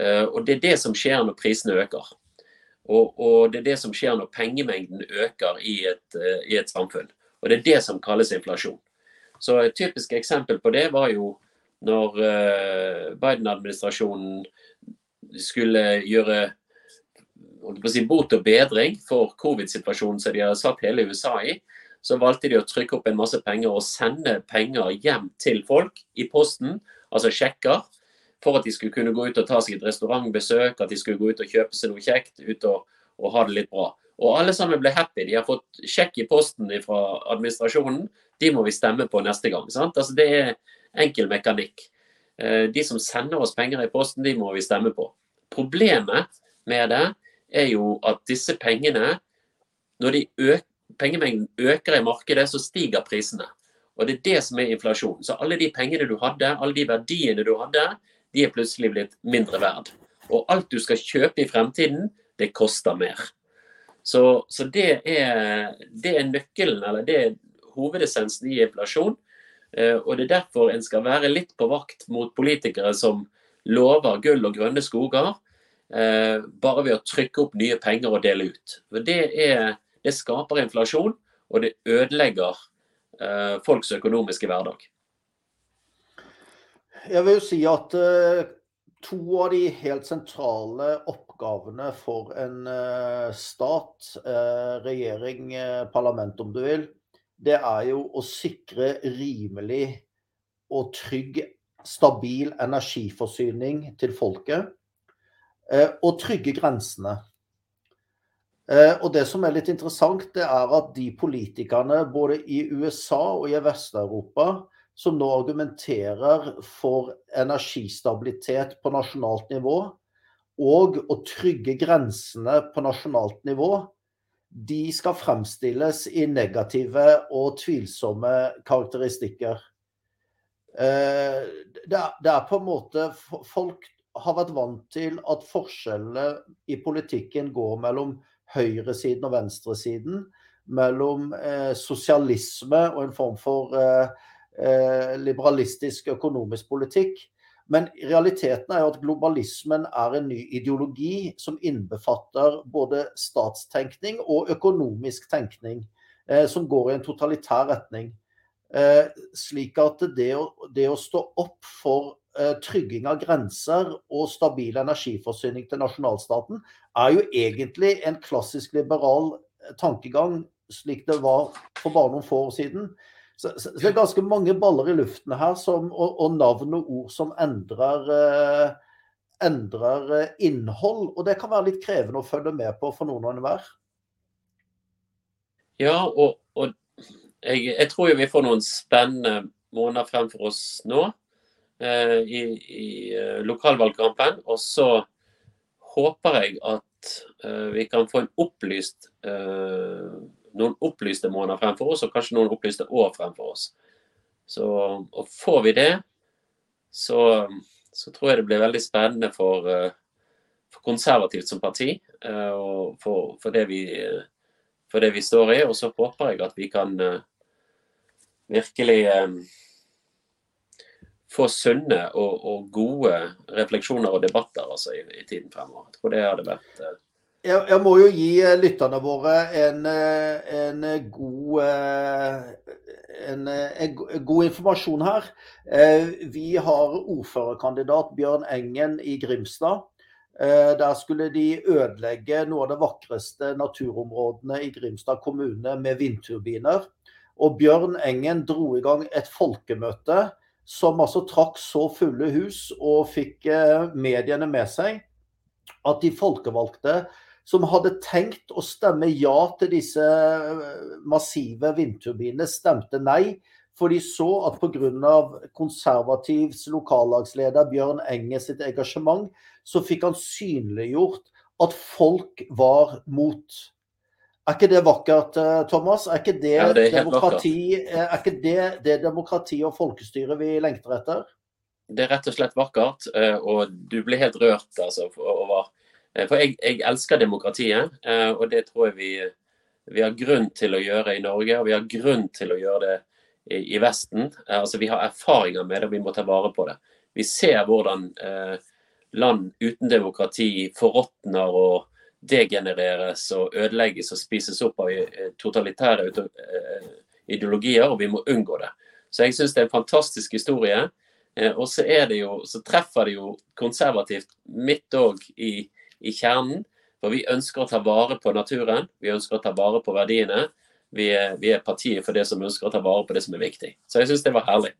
Eh, og det er det som skjer når prisene øker. Og, og det er det som skjer når pengemengden øker i et, eh, i et samfunn. Og det er det som kalles inflasjon. Så et typisk eksempel på det var jo når Biden-administrasjonen skulle gjøre si, bot og bedring for covid-situasjonen som de har satt hele USA i, så valgte de å trykke opp en masse penger og sende penger hjem til folk i posten, altså sjekker, for at de skulle kunne gå ut og ta seg et restaurantbesøk, at de skulle gå ut og kjøpe seg noe kjekt, ut og, og ha det litt bra. Og alle sammen ble happy. De har fått sjekk i posten fra administrasjonen. De må vi stemme på neste gang. Altså Det er enkel mekanikk. Eh, de som sender oss penger i posten, de må vi stemme på. Problemet med det er jo at disse pengene, når øker pengemengden øker i markedet, så stiger prisene. Og det er det som er inflasjon. Så alle de pengene du hadde, alle de verdiene du hadde, de er plutselig blitt mindre verd. Og alt du skal kjøpe i fremtiden, det koster mer. Så, så det, er, det, er, nøkkelen, eller det er hovedessensen i inflasjon. Eh, og det er derfor en skal være litt på vakt mot politikere som lover gull og grønne skoger, bare ved å trykke opp nye penger og dele ut. Det er det skaper inflasjon, og det ødelegger eh, folks økonomiske hverdag. Jeg vil jo si at eh, to av de helt sentrale oppgavene for en eh, stat, eh, regjering, eh, parlament om du vil, det er jo å sikre rimelig og trygg, stabil energiforsyning til folket. Eh, og trygge grensene. Eh, og det som er litt interessant, det er at de politikerne både i USA og i Vest-Europa som nå argumenterer for energistabilitet på nasjonalt nivå og å trygge grensene på nasjonalt nivå, de skal fremstilles i negative og tvilsomme karakteristikker. Eh, det er på en måte Folk har vært vant til at forskjellene i politikken går mellom høyresiden og venstresiden, mellom eh, sosialisme og en form for eh, eh, liberalistisk økonomisk politikk. Men realiteten er jo at globalismen er en ny ideologi som innbefatter både statstenkning og økonomisk tenkning, eh, som går i en totalitær retning. Eh, slik at det å, det å stå opp for trygging av grenser og stabil energiforsyning til nasjonalstaten er jo egentlig en klassisk liberal eh, tankegang, slik det var for bare noen få år siden. Så, så, det er ganske mange baller i luften her, som, og, og, navn og ord som endrer, eh, endrer innhold. Og det kan være litt krevende å følge med på for noen og enhver. Ja, og, og jeg, jeg, tror jo vi får noen spennende måneder fremfor oss nå. Eh, i, i eh, lokalvalgkampen. Og så håper jeg at eh, vi kan få en opplyst noen opplyste måneder fremfor oss, og kanskje noen opplyste år fremfor oss. Så og får vi det, så, så tror jeg det blir veldig spennende for, for konservativt som parti. Og for, for, det vi, for, det vi, står i. Og så håper jeg at vi kan virkelig få sunne og, og, gode refleksjoner og debatter altså, i, i, tiden fremover. Jeg tror det hadde vært eh... jeg, jeg, må jo gi eh, lytterne våre en, eh, en, god, eh, en, en, god informasjon her. Vi har ordførerkandidat Bjørn Engen i Grimstad. Der skulle de ødelegge noe av de vakreste naturområdene i Grimstad kommune med vindturbiner. Og Bjørn Engen dro i gang et folkemøte som altså trakk så fulle hus og fikk eh, mediene med seg at de folkevalgte som hadde tenkt å stemme ja til disse eh, massive vindturbinene, stemte nei. For de så at pga. konservativs lokallagsleder Bjørn Enge sitt engasjement, så fikk han synliggjort at folk var mot. Er ikke det vakkert, eh, Thomas? Er ikke det, ja, det er demokrati, eh, er ikke det, det demokrati og folkestyre vi lengter etter? Det er rett og slett vakkert, eh, og du blir helt rørt altså, over For jeg, jeg, elsker demokratiet, og det tror jeg vi, vi, har grunn til å gjøre i Norge. Og vi har grunn til å gjøre det i, i Vesten. Altså, vi har erfaringer med det, og vi må ta vare på det. Vi ser hvordan land uten demokrati forråtner og degenereres og ødelegges og spises opp av eh, totalitære eh, ideologier, og vi må unngå det. Så jeg syns det er en fantastisk historie. Eh, og så, jo, så treffer det jo konservativt midt òg i, i, kjernen. For vi ønsker å ta vare på naturen, vi ønsker å ta vare på verdiene. Vi er, vi er partiet for det som ønsker å ta vare på det som er viktig. Så jeg syns det var herlig.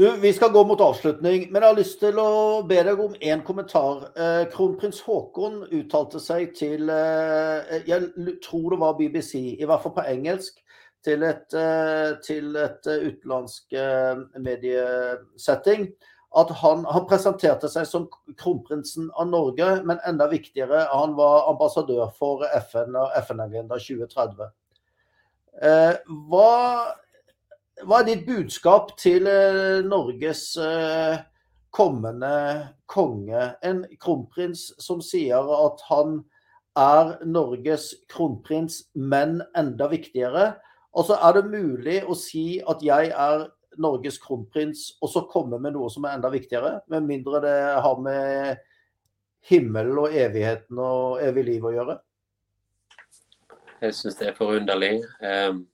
Du, vi skal gå mot avslutning, men jeg har lyst til å be deg om én kommentar. Eh, kronprins Haakon uttalte seg til eh, Jeg tror det var BBC, i hvert fall på engelsk, til et, eh, til et utenlandsk eh, mediesetting. At han, han, presenterte seg som kronprinsen av Norge, men enda viktigere, han var ambassadør for FN og FN-agenda 2030. Eh, hva hva er ditt budskap til eh, Norges eh, kommende konge? En kronprins som sier at han er Norges kronprins, men enda viktigere. Altså, Er det mulig å si at jeg er Norges kronprins, og så komme med noe som er enda viktigere? Med mindre det har med himmelen og evigheten og evig liv å gjøre? Jeg syns det er forunderlig. Um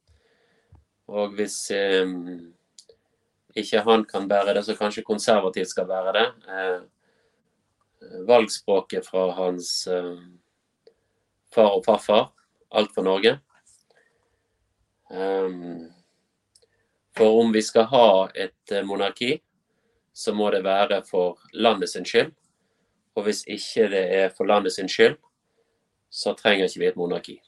og hvis eh, ikke han kan bære det, så kanskje konservativt skal bære det. Eh, valgspråket fra hans eh, far og farfar, alt for Norge. Um, for om vi skal ha et eh, monarki, så må det være for landet sin skyld. Og hvis ikke det er for landet sin skyld, så trenger ikke vi et monarki.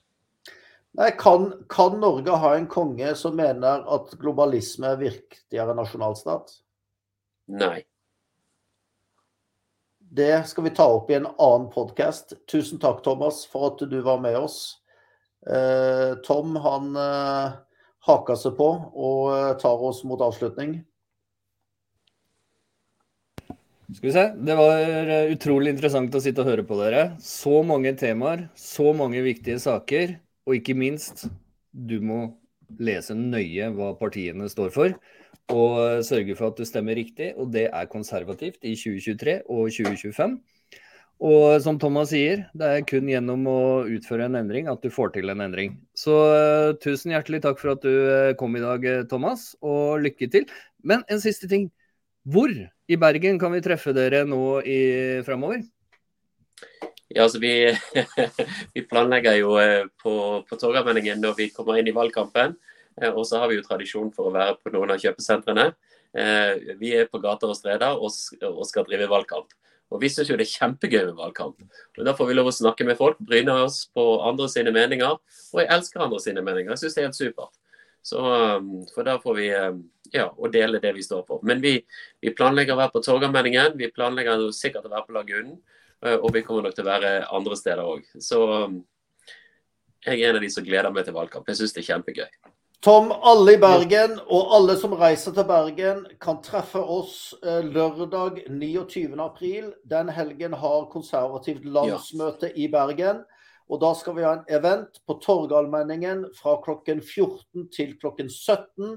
Nei, kan, kan, Norge ha en konge som mener at globalisme er viktigere enn nasjonalstat? Nei. Det skal vi ta opp i en annen podkast. Tusen takk, Thomas, for at du var med oss. Eh, Tom han eh, haka seg på og eh, tar oss mot avslutning. Skal vi se. Det var eh, utrolig interessant å sitte og høre på dere. Så mange temaer, så mange viktige saker. Og ikke minst, du må lese nøye hva partiene står for, og sørge for at du stemmer riktig. Og det er konservativt i 2023 og 2025. Og som Thomas sier, det er kun gjennom å utføre en endring at du får til en endring. Så uh, tusen hjertelig takk for at du uh, kom i dag, eh, Thomas, og lykke til. Men en siste ting. Hvor i Bergen kan vi treffe dere nå i framover? Ja, altså vi, vi planlegger jo eh, på, på Torgallmenningen når vi kommer inn i valgkampen. Eh, og så har vi jo tradisjon for å være på noen av kjøpesentrene. Eh, vi er på gater og streder og, skal drive valgkamp. Og vi syns jo det er kjempegøy med valgkamp. Og Da får vi lov å snakke med folk, bryne oss på andre sine meninger. Og jeg elsker andre sine meninger. Jeg syns det er helt supert. Så, for da får vi ja, å dele det vi står for. Men vi, vi planlegger å være på Torgallmenningen. Vi planlegger sikkert å være på Lagunen. Eh, og vi kommer nok til å være andre steder òg. Så um, jeg er en av de som gleder meg til valgkamp. Jeg syns det er kjempegøy. Tom, alle i Bergen og alle som reiser til Bergen, kan treffe oss eh, lørdag 29.4. Den helgen har konservativt landsmøte i Bergen. Og da skal vi ha en event på Torgallmenningen fra klokken 14 til klokken 17.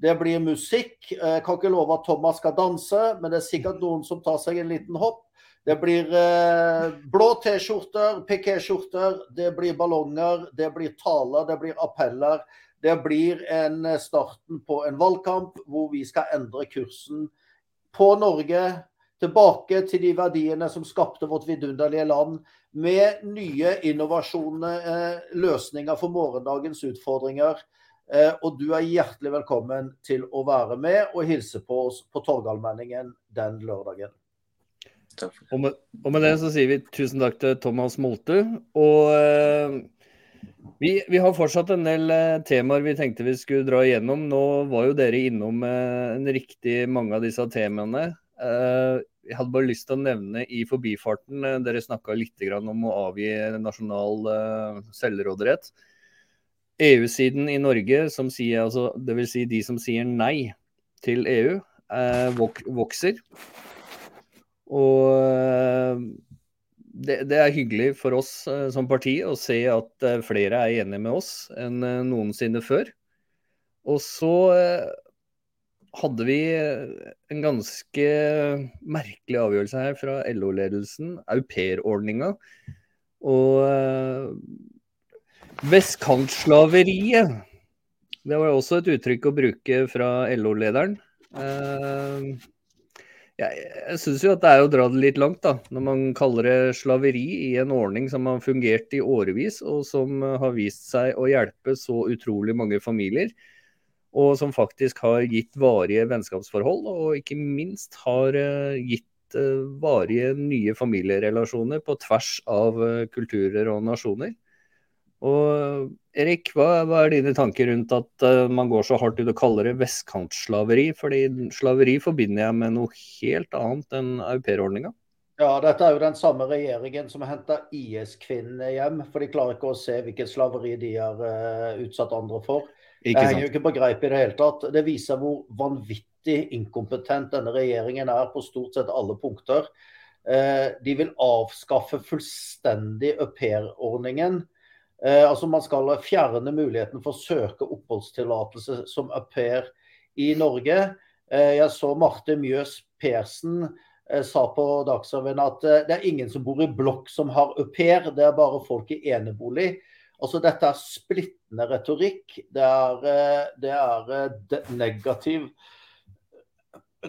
Det blir musikk. Jeg kan ikke love at Thomas skal danse, men det er sikkert noen som tar seg en liten hopp. Det blir eh, blå T-skjorter, pikéskjorter, det blir ballonger, det blir taler, det blir appeller. Det blir en eh, starten på en valgkamp hvor vi skal endre kursen på Norge. Tilbake til de verdiene som skapte vårt vidunderlige land, med nye innovasjoner, eh, løsninger for morgendagens utfordringer. Eh, og du er hjertelig velkommen til å være med og hilse på oss på Torgallmenningen den lørdagen. Og med, og med, det så sier vi tusen takk til Thomas Molte. Og eh, vi, vi, har fortsatt en del eh, temaer vi tenkte vi skulle dra igjennom. Nå var jo dere innom eh, en riktig mange av disse temaene. Eh, jeg hadde bare lyst til å nevne i forbifarten, eh, dere snakka litt om å avgi nasjonal eh, selvråderett. EU-siden i Norge, som sier, altså, dvs. Si de som sier nei til EU, vok vokser. Og eh, det, det, er hyggelig for oss eh, som parti å se at eh, flere er enige med oss enn noensinne før. Og så hadde vi en ganske merkelig avgjørelse her fra LO-ledelsen, aupairordninga. Og vestkantslaveriet, det var også et uttrykk å bruke fra LO-lederen. Jeg, jeg syns jo at det er å dra det litt langt, da. Når man kaller det slaveri i en ordning som har fungert i årevis, og som har vist seg å hjelpe så utrolig mange familier. Og som faktisk har gitt varige vennskapsforhold, og ikke minst har uh, gitt uh, varige nye familierelasjoner på tvers av uh, kulturer og nasjoner. Og Erik, hva, hva, er dine tanker rundt at uh, man går så hardt ut og kaller det vestkantslaveri? Fordi slaveri forbinder jeg med noe helt annet enn aupairordninga. Ja, dette er jo den samme regjeringen som henta IS-kvinnene hjem. For de klarer ikke å se hvilket slaveri de har uh, utsatt andre for. Det henger jo ikke på greip i det hele tatt. Det viser hvor vanvittig inkompetent denne regjeringen er på stort sett alle punkter. Uh, de vil avskaffe fullstendig aupairordningen altså Man skal fjerne muligheten for å søke oppholdstillatelse som au pair i Norge. Eh, jeg så Marte Mjøs Persen eh, sa på Dagsrevyen at eh, det er ingen som bor i blokk som har au pair, det er bare folk i enebolig. Altså Dette er splittende retorikk. Det er, eh, det er eh, negativ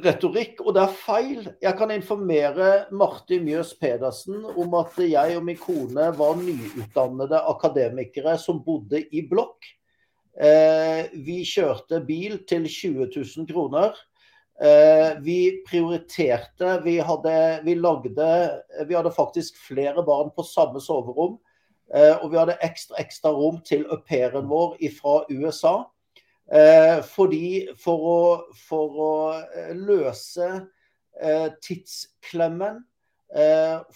retorikk, og det er feil. Jeg kan informere Martin Mjøs Pedersen om at jeg og min kone var nyutdannede akademikere som bodde i blokk. Eh, vi kjørte bil til 20 000 kroner. Eh, vi prioriterte. Vi hadde, vi, lagde, vi hadde faktisk flere barn på samme soverom. Eh, og vi hadde ekstra, ekstra rom til au pairen vår fra USA. Eh, fordi for å, for å eh, løse eh, tidsklemmen,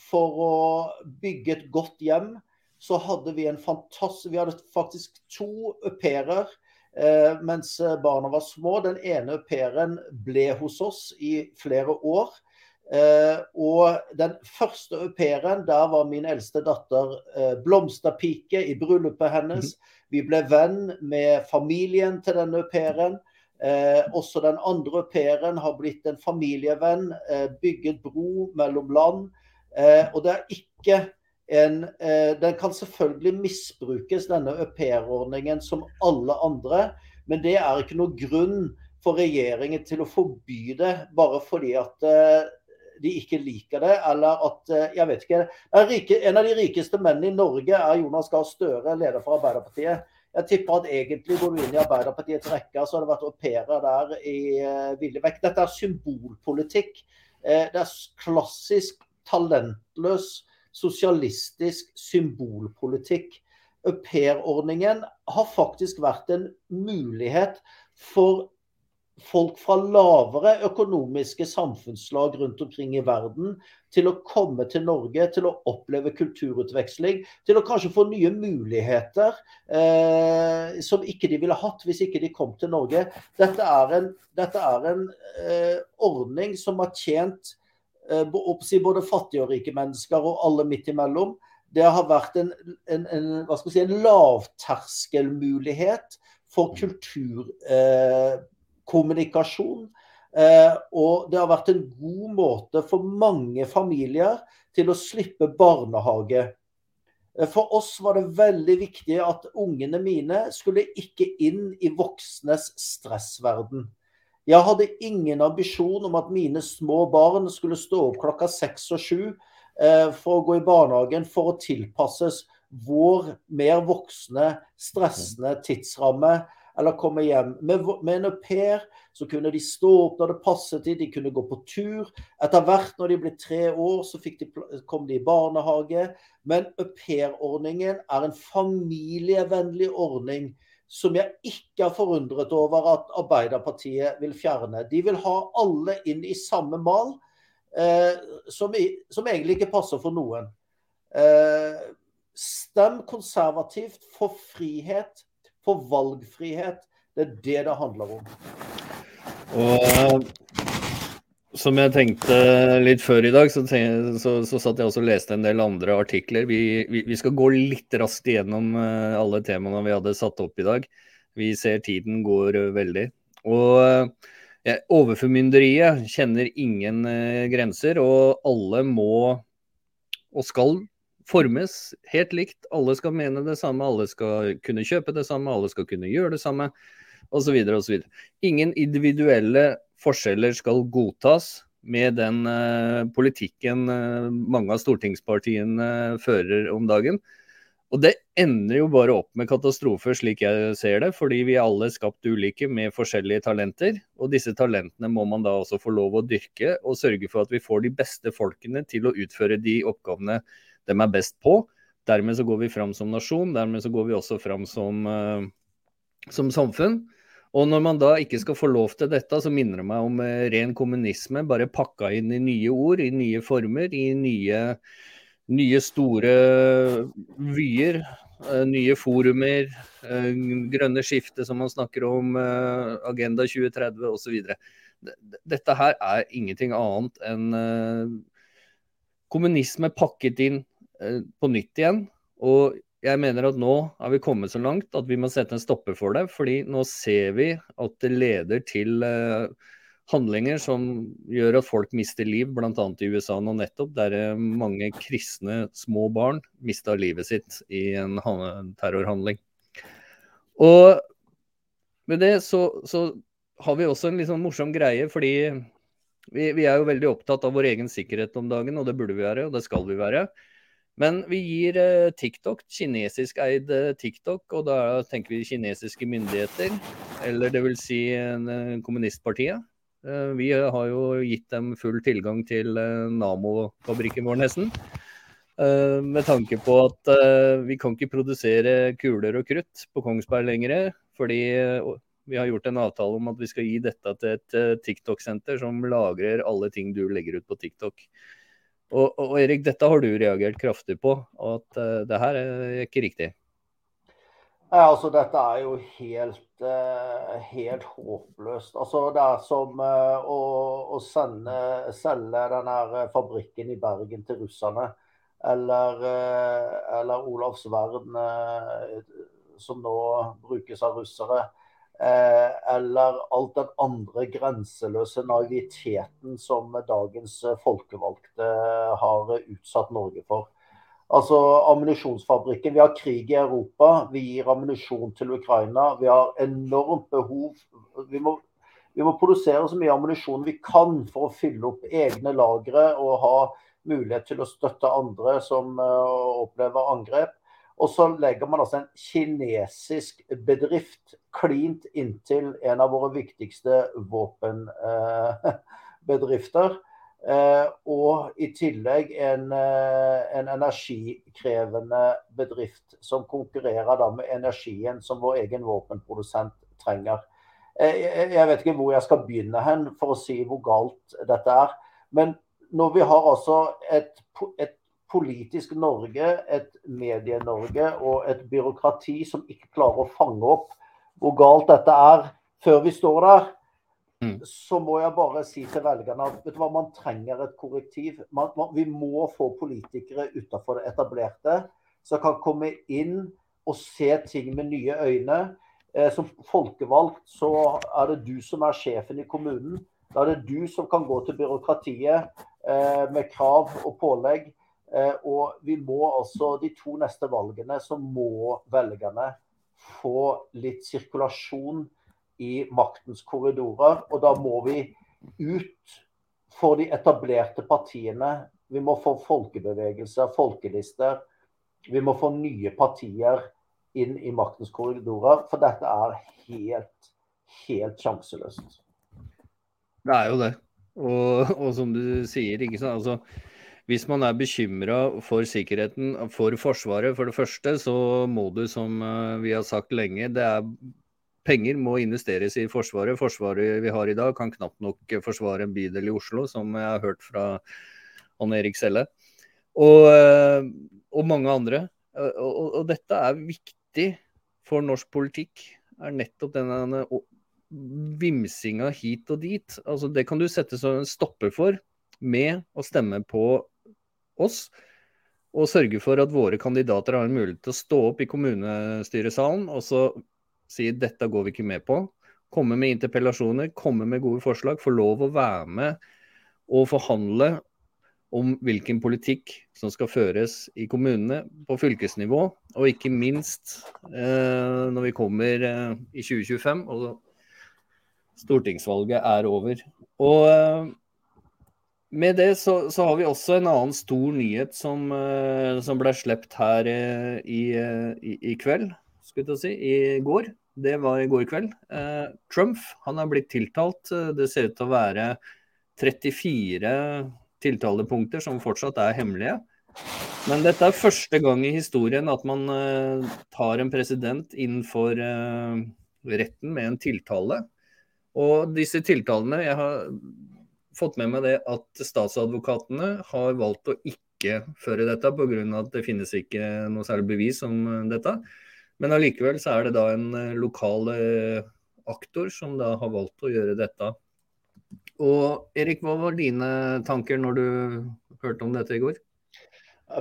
for å bygge et godt hjem, så hadde vi en fantastisk Vi hadde faktisk to au pairer mens barna var små. Den ene au pairen ble hos oss i flere år. og den første au pairen, der var min eldste datter blomsterpike i bryllupet hennes. Vi ble venn med familien til denne au pairen. Eh, også den andre au pairen har blitt en familievenn, eh, bygget bro mellom land. Eh, og det er ikke en eh, Den kan selvfølgelig misbrukes, denne aupairordningen, som alle andre. Men det er ikke noe grunn for regjeringen til å forby det bare fordi at eh, de ikke liker det, eller at eh, Jeg vet ikke. En av de rikeste mennene i Norge er Jonas Gahr Støre, leder for Arbeiderpartiet. Jeg tipper at egentlig går du inn i Arbeiderpartiets rekker, så har det vært au pairer der i uh, ville vekk. Dette er symbolpolitikk. Uh, det er klassisk talentløs sosialistisk symbolpolitikk. Aupairordningen har faktisk vært en mulighet for folk fra lavere økonomiske samfunnslag rundt omkring i verden til å komme til Norge, til å oppleve kulturutveksling, til å kanskje få nye muligheter eh, som ikke de ville hatt hvis ikke de kom til Norge. Dette er en, dette er en eh, ordning som har tjent eh, både fattige og rike mennesker og alle midt imellom. Det har vært en, en, en, si, lavterskelmulighet for kultur. Eh, kommunikasjon. Eh, og det har vært en god måte for mange familier til å slippe barnehage. Eh, for oss var det veldig viktig at ungene mine skulle ikke inn i voksnes stressverden. Jeg hadde ingen ambisjon om at mine små barn skulle stå opp klokka seks og sju eh, for å gå i barnehagen for å tilpasses vår mer voksne, stressende tidsramme eller komme hjem. Med, med en au pair så kunne de stå opp når det passet de, de kunne gå på tur. Etter hvert når de ble tre år, så de, kom de i barnehage. Men aupairordningen er en familievennlig ordning som jeg ikke er forundret over at Arbeiderpartiet vil fjerne. De vil ha alle inn i samme mal, eh, som, som, egentlig ikke passer for noen. Eh, stem konservativt for frihet for valgfrihet. Det er det det handler om. Og som jeg tenkte litt før i dag, så, så, så satt jeg også og leste en del andre artikler. Vi, vi, vi, skal gå litt raskt igjennom eh, alle temaene vi hadde satt opp i dag. Vi ser tiden går eh, veldig. Og ja, overformynderiet kjenner ingen grenser, og alle må og skal formes helt likt. Alle skal mene det samme, alle skal kunne kjøpe det samme, alle skal kunne gjøre det samme, osv. osv. Ingen individuelle forskjeller skal godtas med den uh, politikken uh, mange av stortingspartiene uh, fører om dagen. Og det ender jo bare opp med katastrofer, slik jeg ser det. Fordi vi alle skapt ulike med forskjellige talenter. Og disse talentene må man da også få lov å dyrke, og sørge for at vi får de beste folkene til å utføre de oppgavene de er best på. Dermed så går vi fram som nasjon, dermed så går vi også fram som, uh, som samfunn. Og når man da ikke skal få lov til dette, så minner det meg om uh, ren kommunisme, bare pakka inn i nye ord, i nye former, i nye, nye store vyer. Uh, nye forumer, grønne skifte som man snakker om, Agenda 2030 osv. Dette her er ingenting annet enn kommunisme pakket inn Eh, på nytt igjen. Og jeg mener at nå har vi kommet så langt at vi må sette en stopper for det. fordi nå ser vi at det leder til uh, handlinger som gjør at folk mister liv, bl.a. i USA nå nettopp, der uh, mange kristne små barn mista livet sitt i en terrorhandling. Og med det så, så har vi også en litt sånn morsom greie, fordi vi, vi, er jo veldig opptatt av vår egen sikkerhet om dagen, og det burde vi være, og det skal vi være. Men vi gir eh, TikTok, kinesisk eid eh, TikTok, og da tenker vi kinesiske myndigheter, eller dvs. Si, eh, kommunistpartiet. Vi har jo gitt dem full tilgang til Namo-fabrikken vår, nesten. Med tanke på at vi kan ikke produsere kuler og krutt på Kongsberg lenger. Fordi vi har gjort en avtale om at vi skal gi dette til et TikTok-senter som lagrer alle ting du legger ut på TikTok. Og, og, Erik, dette har du reagert kraftig på, at uh, det her er ikke riktig? Ja, altså Dette er jo helt, uh, helt håpløst. Altså Det er som uh, å, å sende, selge denne fabrikken i Bergen til russerne. Eller, eller Olavsvern, som nå brukes av russere. Eh, eller alt den andre grenseløse naiviteten som dagens folkevalgte har utsatt Norge for. Altså ammunisjonsfabrikken. Vi har krig i Europa. Vi gir ammunisjon til Ukraina. Vi har enormt behov. Vi må, vi må produsere så mye ammunisjon vi kan for å fylle opp egne lagre og ha mulighet til å støtte andre som uh, opplever angrep. Og så legger man altså en kinesisk bedrift klint inntil en av våre viktigste våpenbedrifter. Eh, og i tillegg en, eh, en, energikrevende bedrift som konkurrerer da med energien som vår egen våpenprodusent trenger. jeg, vet ikke hvor jeg skal begynne hen for å si hvor galt dette er. Men når vi har altså et, et politisk Norge, et Medie-Norge og et byråkrati som ikke klarer å fange opp hvor galt dette er før vi står der, mm. så må jeg bare si til velgerne at vet du hva, man trenger et korrektiv. Man, man, vi må få politikere utenfor det etablerte som kan komme inn og se ting med nye øyne. Eh, som folkevalgt så er det du som er sjefen i kommunen. Da er det du som kan gå til byråkratiet eh, med krav og pålegg. Eh, og vi må altså, de to neste valgene, så må velgerne få litt sirkulasjon i maktens korridorer. Og da må vi ut for de etablerte partiene. Vi må få folkebevegelser, folkelister. Vi må få nye partier inn i maktens korridorer. For dette er helt, helt sjanseløst. Det er jo det. Og, og som du sier, ikke sant. Altså, hvis man er bekymra for sikkerheten for Forsvaret, for det første, så må du, som eh, vi har sagt lenge, det er penger må investeres i Forsvaret. Forsvaret vi har i dag kan knapt nok forsvare en bydel i Oslo, som jeg har hørt fra Ann Erik Selle. Og, eh, og mange andre. Og, og, dette er viktig for norsk politikk. er nettopp denne vimsinga hit og dit. Altså, det kan du sette en stopper for med å stemme på oss og sørge for at våre kandidater har en mulighet til å stå opp i kommunestyresalen og så si dette går vi ikke med på. Komme med interpellasjoner, komme med gode forslag, få lov å være med og forhandle om hvilken politikk som skal føres i kommunene på fylkesnivå, og ikke minst eh, når vi kommer eh, i 2025 og stortingsvalget er over. Og eh, med det så, så, har vi også en annen stor nyhet som, uh, som ble sluppet her uh, i, uh, i, i, kveld, skulle jeg si, i går. Det var i går kveld. Trump han er blitt tiltalt. Det ser ut til å være 34 tiltalepunkter som fortsatt er hemmelige. Men dette er første gang i historien at man tar en president innenfor retten med en tiltale. Og disse tiltalene jeg har fått med meg det at statsadvokatene har valgt å ikke føre dette pga. at det finnes ikke noe særlig bevis om dette. Men allikevel så er det da en eh, lokal eh, aktor som da har valgt å gjøre dette. Og Erik, hva var dine tanker når du hørte om dette i går?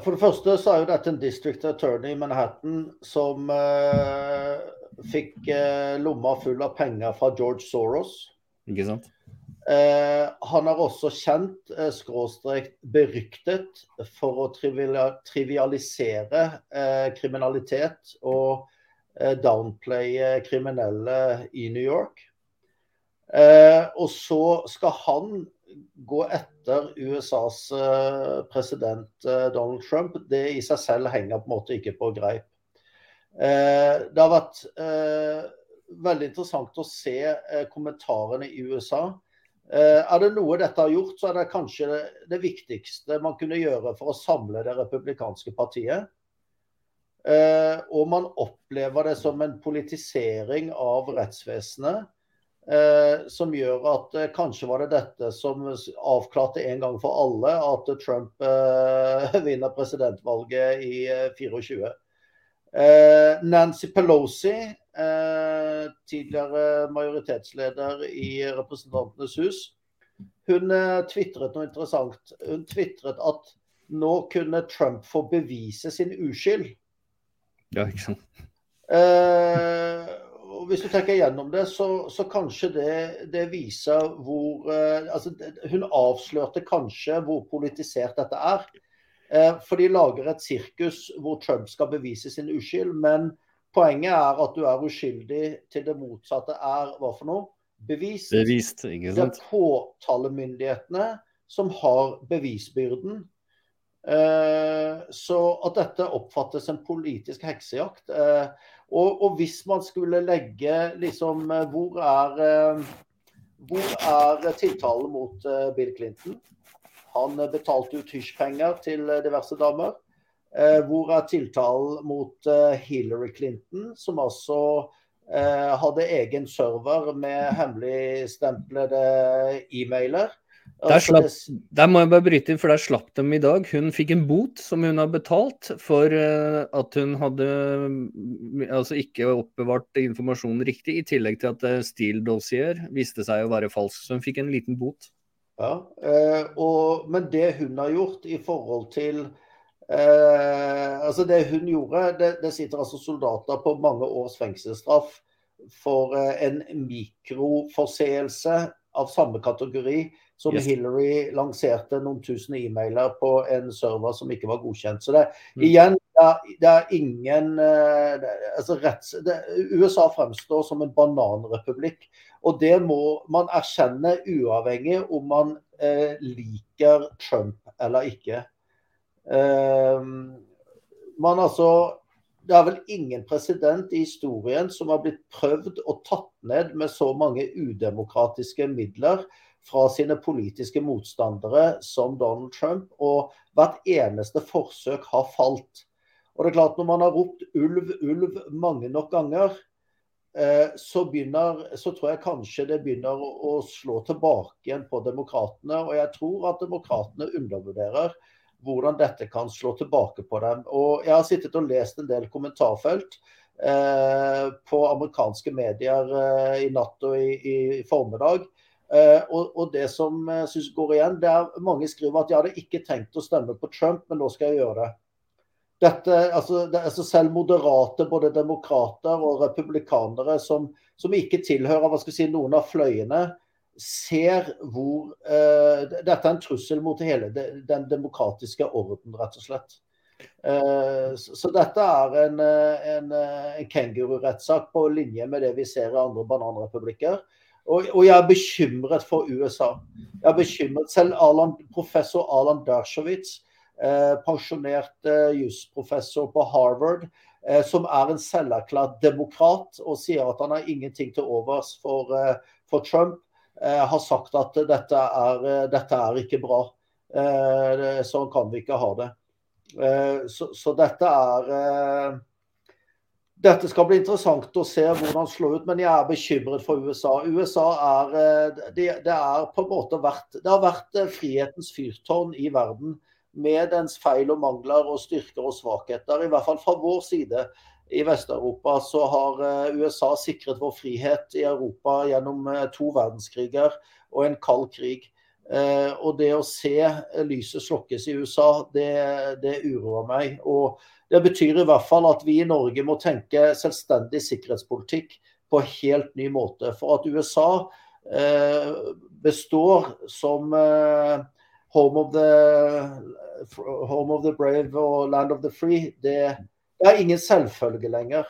For det første så er jo dette en district attorney i Manhattan som eh, fikk eh, lomma full av penger fra George Soros. Ikke sant? Eh, han er også kjent, eh, skråstrekt beryktet, for å trivialisere eh, kriminalitet og downplaye kriminelle i New York. Og så skal han gå etter USAs president Donald Trump. Det i seg selv henger på en måte ikke på greip. det har vært veldig interessant å se kommentarene i USA er det noe dette har gjort, så er det kanskje det viktigste man kunne gjøre for å samle det republikanske partiet. Eh, og man opplever det som en politisering av rettsvesenet. Eh, som gjør at kanskje var det dette som avklarte en gang for alle at Trump vinner presidentvalget i 24. Nancy Pelosi Eh, tidligere majoritetsleder i Representantenes hus, hun eh, tvitret noe interessant. Hun tvitret at nå kunne Trump få bevise sin uskyld. Ja, ikke sant. Eh, og hvis du tenker gjennom det, så, så kanskje det, det, viser hvor eh, altså, Hun avslørte kanskje hvor politisert dette er. Eh, for de lager et sirkus hvor Trump skal bevise sin uskyld. men Poenget er at du er uskyldig til det motsatte er hva for noe? Bevist. Bevist ikke sant? Det er påtalemyndighetene som har bevisbyrden. Eh, så at dette oppfattes en politisk heksejakt. Eh, og, og, hvis man skulle legge liksom eh, Hvor er, hvor er tiltalen mot Bill Clinton? Han betalte ut hysjpenger til diverse damer. Eh, hvor er tiltalen mot eh, Hillary Clinton, som altså eh, hadde egen server med hemmeligstemplede e-mailer. Der, Altså, slapp, der må jeg bare bryte inn, for der slapp de i dag. Hun fikk en bot som hun har betalt for at hun hadde mm, altså ikke oppbevart informasjonen riktig, i tillegg til at Steele-dossier viste seg å være falsk. Så hun fikk en liten bot. Ja, og, men det hun har gjort i forhold til eh, altså Det hun gjorde det, det sitter altså soldater på mange års fengselsstraff for eh, en mikroforseelse av samme kategori som Yes. Hillary lanserte noen tusen e-mailer på en server som ikke var godkjent. Så det, Mm. igjen, det er, det er ingen eh, det, altså retts, det, USA fremstår som en bananrepublikk. Og det må man erkjenne uavhengig om man eh, liker Trump eller ikke. Eh, man altså Det er vel ingen president i historien som har blitt prøvd og tatt ned med så mange udemokratiske midler fra sine politiske motstandere som Donald Trump, og hvert eneste forsøk har falt. Og det er klart Når man har ropt ulv, ulv mange nok ganger, eh, så, begynner, så tror jeg kanskje det begynner å slå tilbake igjen på demokratene. Og jeg tror at demokratene undervurderer hvordan dette kan slå tilbake på dem. Og Jeg har sittet og lest en del kommentarfelt eh, på amerikanske medier eh, i natt og i, i formiddag. Eh, og, og det som jeg synes går igjen, det er mange skriver at jeg hadde ikke tenkt å stemme på Trump, men nå skal jeg gjøre det. Dette, altså, det, altså Selv moderate både demokrater og republikanere som, som ikke tilhører si, noen av fløyene, ser hvor uh, Dette er en trussel mot hele de, den demokratiske orden, rett og slett. Eh, så, dette er en, eh, en, en kengururettssak på linje med det vi ser i andre bananrepublikker. Og, og jeg er bekymret for USA. Jeg er bekymret. Selv Alan, professor Alan Dershowitz, pensjonert jusprofessor på Harvard, som er en selverklært demokrat og sier at han har ingenting til overs for, for Trump, har sagt at dette er, eh, dette er ikke bra. Eh, sånn kan vi ikke ha det. Eh, så, så dette er eh, dette skal bli interessant å se hvordan det slår ut, men jeg er bekymret for USA. USA er, eh, det, det er på en måte vært, det har vært eh, frihetens fyrtårn i verden med dens feil og mangler og styrker og svakheter. I hvert fall fra vår side i Vest-Europa så har eh, USA sikret vår frihet i Europa gjennom eh, to verdenskriger og en kald krig. Eh, og det å se lyset slokkes i USA, det, det uroer meg. Og det betyr i hvert fall at vi i Norge må tenke selvstendig sikkerhetspolitikk på helt ny måte. For at USA består som home, of the, home of the brave og land of the free, det, det er ingen selvfølge lenger.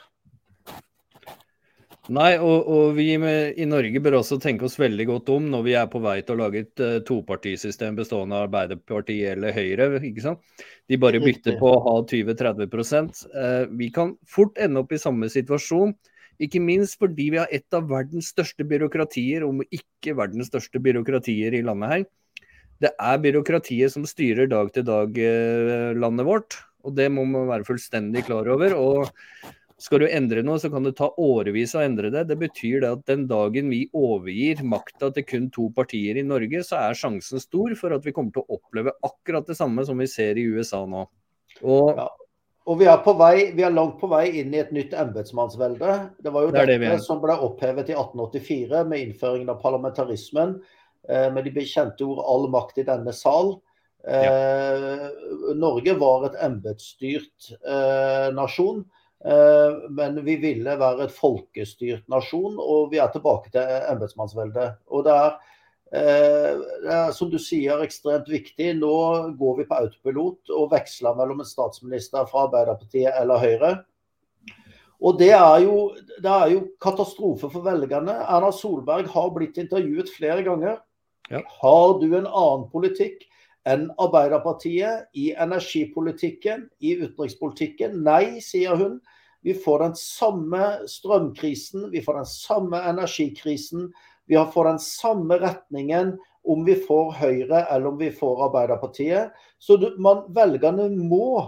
Nei, og, og vi i Norge bør også tenke oss veldig godt om når vi er på vei til å lage et uh, topartisystem bestående av Arbeiderpartiet eller Høyre. ikke sant? De bare bytter på å ha 20-30 uh, Vi kan fort ende opp i samme situasjon. Ikke minst fordi vi har et av verdens største byråkratier, om ikke verdens største byråkratier i landet her. Det er byråkratiet som styrer dag til dag eh, landet vårt, og det må man være fullstendig klar over. og skal du endre noe, så kan det ta årevis å endre det. Det betyr det at den dagen vi overgir makta til kun to partier i Norge, så er sjansen stor for at vi kommer til å oppleve akkurat det samme som vi ser i USA nå. Og Ja. Og vi er, på vei, vi er langt på vei inn i et nytt embetsmannsvelde. Det var jo Det det dette er. som ble opphevet i 1884 med innføringen av parlamentarismen, eh, med de bekjente ord 'all makt i denne sal'. Eh, Norge var et embetsstyrt eh, nasjon, eh, men vi ville være et folkestyrt nasjon, og vi er tilbake til embetsmannsveldet. Og det er, eh, det er, som du sier, ekstremt viktig. Nå går vi på autopilot og veksler mellom en statsminister fra Arbeiderpartiet eller Høyre. Og det er, jo, det er jo katastrofe for velgerne. Erna Solberg har blitt intervjuet flere ganger. Ja. Har du en annen politikk enn Arbeiderpartiet i energipolitikken, i utenrikspolitikken? Nei, sier hun. Vi får den samme strømkrisen, vi får den samme energikrisen. Vi får den samme retningen om vi får Høyre eller om vi får Arbeiderpartiet. Så man, velgerne må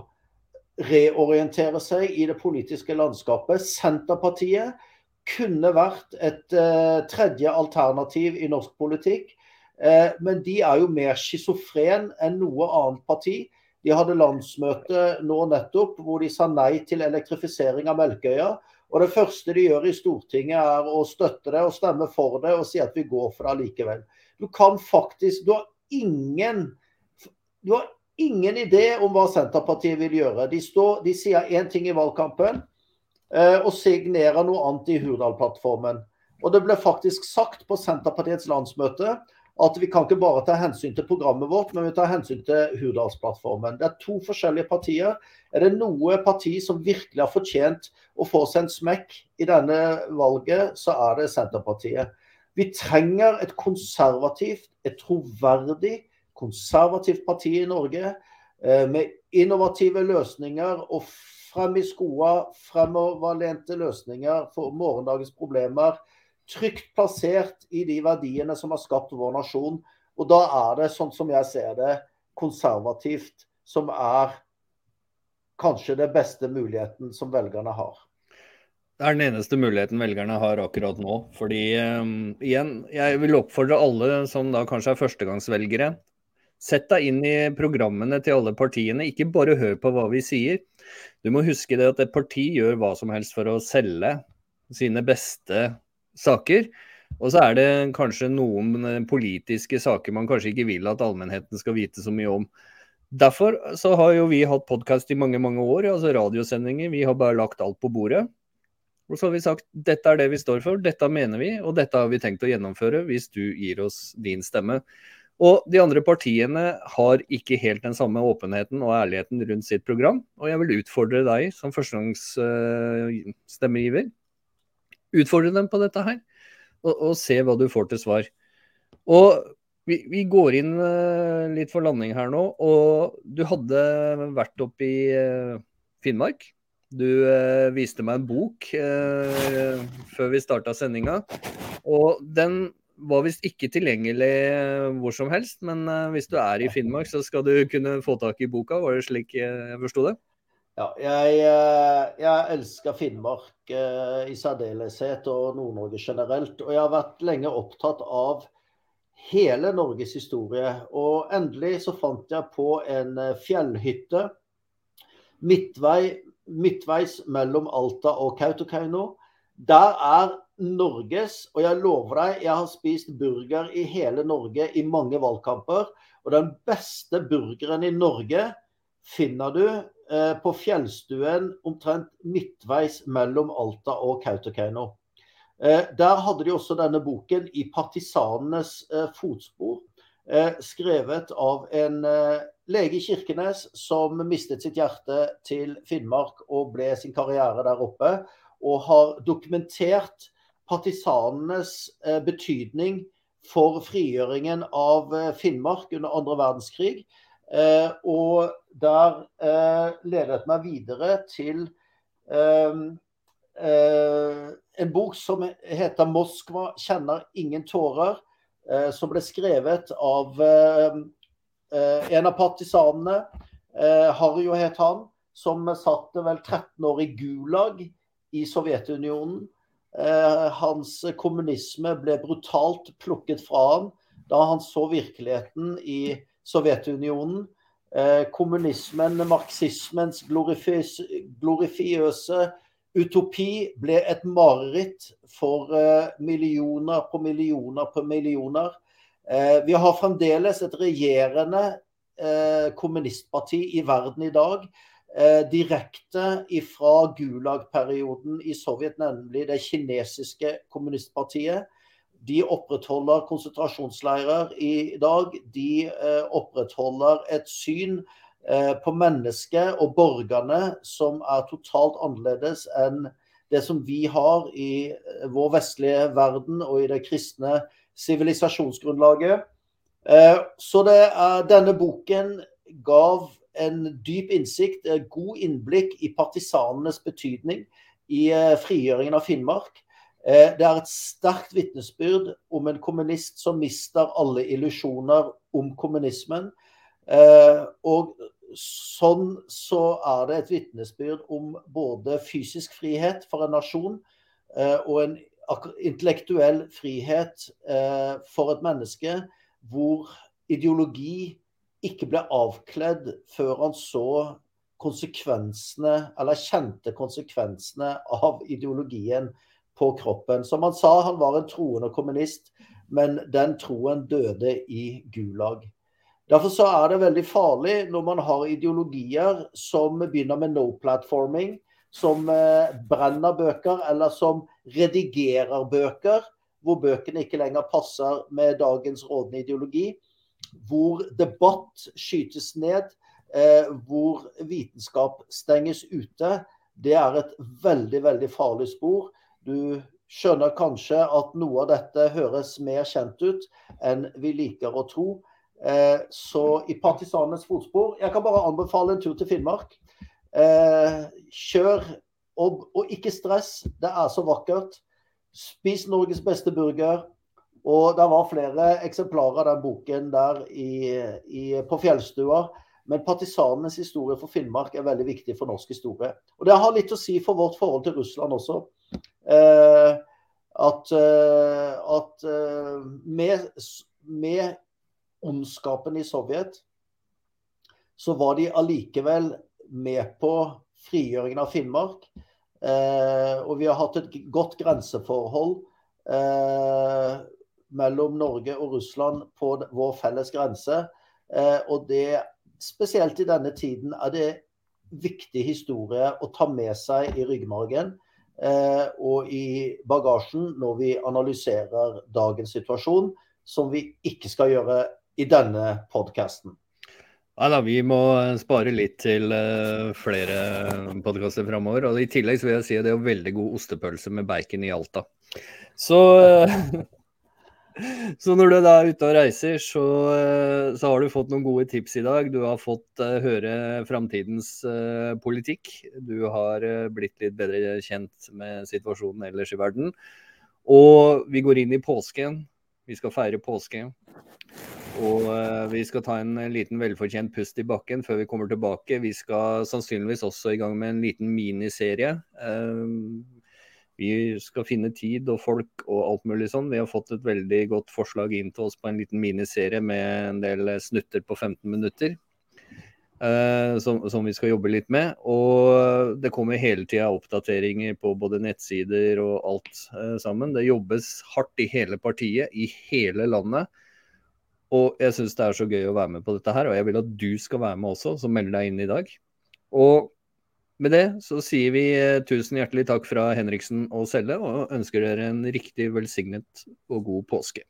reorientere seg i det politiske landskapet. Senterpartiet kunne vært et uh, tredje alternativ i norsk politikk. Uh, men de er jo mer schizofren enn noe annet parti. De hadde landsmøte nå nettopp hvor de sa nei til elektrifisering av Melkøya. Og det første de gjør i Stortinget er å støtte det og stemme for det og si at vi går for det likevel. Du kan faktisk Du har ingen du har ingen idé om hva Senterpartiet vil gjøre. De, står, de sier én ting i valgkampen eh, og signerer noe annet i Hurdal-plattformen. Og det ble faktisk sagt på Senterpartiets landsmøte at vi kan ikke bare ta hensyn til programmet vårt, men vi tar hensyn til Hurdalsplattformen. Det er to forskjellige partier. Er det noe parti som virkelig har fortjent å få seg en smekk i denne valget, så er det Senterpartiet. Vi trenger et konservativt, et troverdig, konservativt parti i Norge eh, med innovative løsninger og frem i skoa, fremoverlente løsninger for morgendagens problemer. Trygt plassert i de verdiene som har skapt vår nasjon. Og da er det, sånn som jeg ser det, konservativt som er kanskje det beste muligheten som velgerne har. Det er den eneste muligheten velgerne har akkurat nå. Fordi um, igjen, jeg vil oppfordre alle som da kanskje er førstegangsvelgere, Sett deg inn i programmene til alle partiene, ikke bare hør på hva vi sier. Du må huske det at et parti gjør hva som helst for å selge sine beste saker. Og så er det kanskje noen politiske saker man kanskje ikke vil at allmennheten skal vite så mye om. Derfor så har jo vi hatt podkast i mange mange år, altså radiosendinger. Vi har bare lagt alt på bordet. Og så har vi sagt dette er det vi står for, dette mener vi, og dette har vi tenkt å gjennomføre hvis du gir oss din stemme. Og de andre partiene har ikke helt den samme åpenheten og ærligheten rundt sitt program. Og jeg vil utfordre deg som førstegangsstemmegiver. Utfordre dem på dette her, og, og, se hva du får til svar. Og vi, vi, går inn uh, litt for landing her nå. Og du hadde vært oppe i uh, Finnmark. Du eh, viste meg en bok før vi starta sendinga. Og den var visst ikke tilgjengelig eh, hvor som helst, men eh, hvis du er i Finnmark, så skal du kunne få tak i boka. Var det slik jeg forsto det? Ja, jeg, eh, jeg elsker Finnmark uh, i særdeleshet, og Nord-Norge generelt. Og jeg har vært lenge opptatt av hele Norges historie. Og endelig så fant jeg på en fjellhytte midtvei, midtveis mellom Alta og Kautokeino. Der er Norges, og jeg lover deg, jeg har spist burger i hele Norge i mange valgkamper. Og den beste burgeren i Norge finner du eh, på fjellstuen omtrent midtveis mellom Alta og Kautokeino. Eh, der hadde de også denne boken 'I partisanenes eh, fotspor', eh, skrevet av en eh, lege i Kirkenes som mistet sitt hjerte til Finnmark og ble sin karriere der oppe, og har dokumentert partisanenes eh, betydning for frigjøringen av eh, Finnmark under andre verdenskrig. Eh, og der ledet meg videre til en bok som heter 'Moskva kjenner ingen tårer', som ble skrevet av en av partisanene, Harjo het han, som satt vel 13 år i Gulag i Sovjetunionen. Eh, hans kommunisme ble brutalt plukket fra ham da han så virkeligheten i Sovjetunionen. Eh, kommunismen, marxismens glorifiøse utopi ble et mareritt for eh, millioner på millioner på millioner. Vi har fremdeles et regjerende kommunistparti i verden i dag eh, direkte fra Gulag-perioden i Sovjet, nemlig det kinesiske kommunistpartiet. De opprettholder konsentrasjonsleirer i dag. De eh, opprettholder et syn eh, på mennesket og borgerne som er totalt annerledes enn det som vi har i eh, vår vestlige verden og i det kristne sivilisasjonsgrunnlaget. Så det er, denne boken gav en dyp innsikt, god innblikk i partisanenes betydning i frigjøringen av Finnmark. Eh, det er et sterkt vitnesbyrd om en kommunist som mister alle illusjoner om kommunismen. Eh, og sånn så er det et vitnesbyrd om både fysisk frihet for en nasjon og en intellektuell frihet for et menneske hvor ideologi ikke ble avkledd før han så konsekvensene, eller kjente konsekvensene av ideologien på kroppen. Som han sa, han var en troende kommunist, men den troen døde i Gulag. Derfor så er det veldig farlig når man har ideologier som begynner med no platforming, som eh, brenner bøker, eller som redigerer bøker, hvor bøkene ikke lenger passer med dagens rådende ideologi. Hvor debatt skytes ned, eh, hvor vitenskap stenges ute. Det er et veldig, veldig farlig spor. Du skjønner kanskje at noe av dette høres mer kjent ut enn vi liker å tro. Eh, så i partisanenes fotspor Jeg kan bare anbefale en tur til Finnmark. Eh, kjør, og, og, ikke stress. Det er så vakkert. Spis Norges beste burger. Og det var flere eksemplarer av den boken der i, i, på Fjellstua. Men partisanenes historie for Finnmark er veldig viktig for norsk historie. Og det har litt å si for vårt forhold til Russland også. Eh, at, eh, at eh, med, med ondskapen i Sovjet, så var de allikevel med på frigjøringen av Finnmark. Eh, og vi har hatt et godt grenseforhold eh, mellom Norge og Russland på vår felles grense. Eh, og det, spesielt i denne tiden, er det viktig historie å ta med seg i ryggmargen. Eh, og i bagasjen når vi analyserer dagens situasjon, som vi ikke skal gjøre i denne podkasten. Ja, vi må spare litt til uh, flere podkaster framover. Og I tillegg så vil jeg si at det er veldig god ostepølse med bacon i Alta. Så uh, Så når du da er ute og reiser, så, eh, så, har du fått noen gode tips i dag. Du har fått uh, høre framtidens uh, politikk. Du har uh, blitt litt bedre kjent med situasjonen ellers i verden. Og vi går inn i påsken. Vi skal feire påske. Og vi skal ta en liten velfortjent pust i bakken før vi kommer tilbake. Vi skal sannsynligvis også i gang med en liten miniserie. Vi skal finne tid og folk og alt mulig sånn. Vi har fått et veldig godt forslag inn til oss på en liten miniserie med en del snutter på 15 minutter. Uh, som, som, vi skal jobbe litt med. Og det kommer hele tida oppdateringer på både nettsider og alt uh, sammen. Det jobbes hardt i hele partiet, i hele landet. Og jeg syns det er så gøy å være med på dette her, og jeg vil at du skal være med også, som melder deg inn i dag. Og med det så sier vi eh, tusen hjertelig takk fra Henriksen og Selle, og ønsker dere en riktig velsignet og god påske.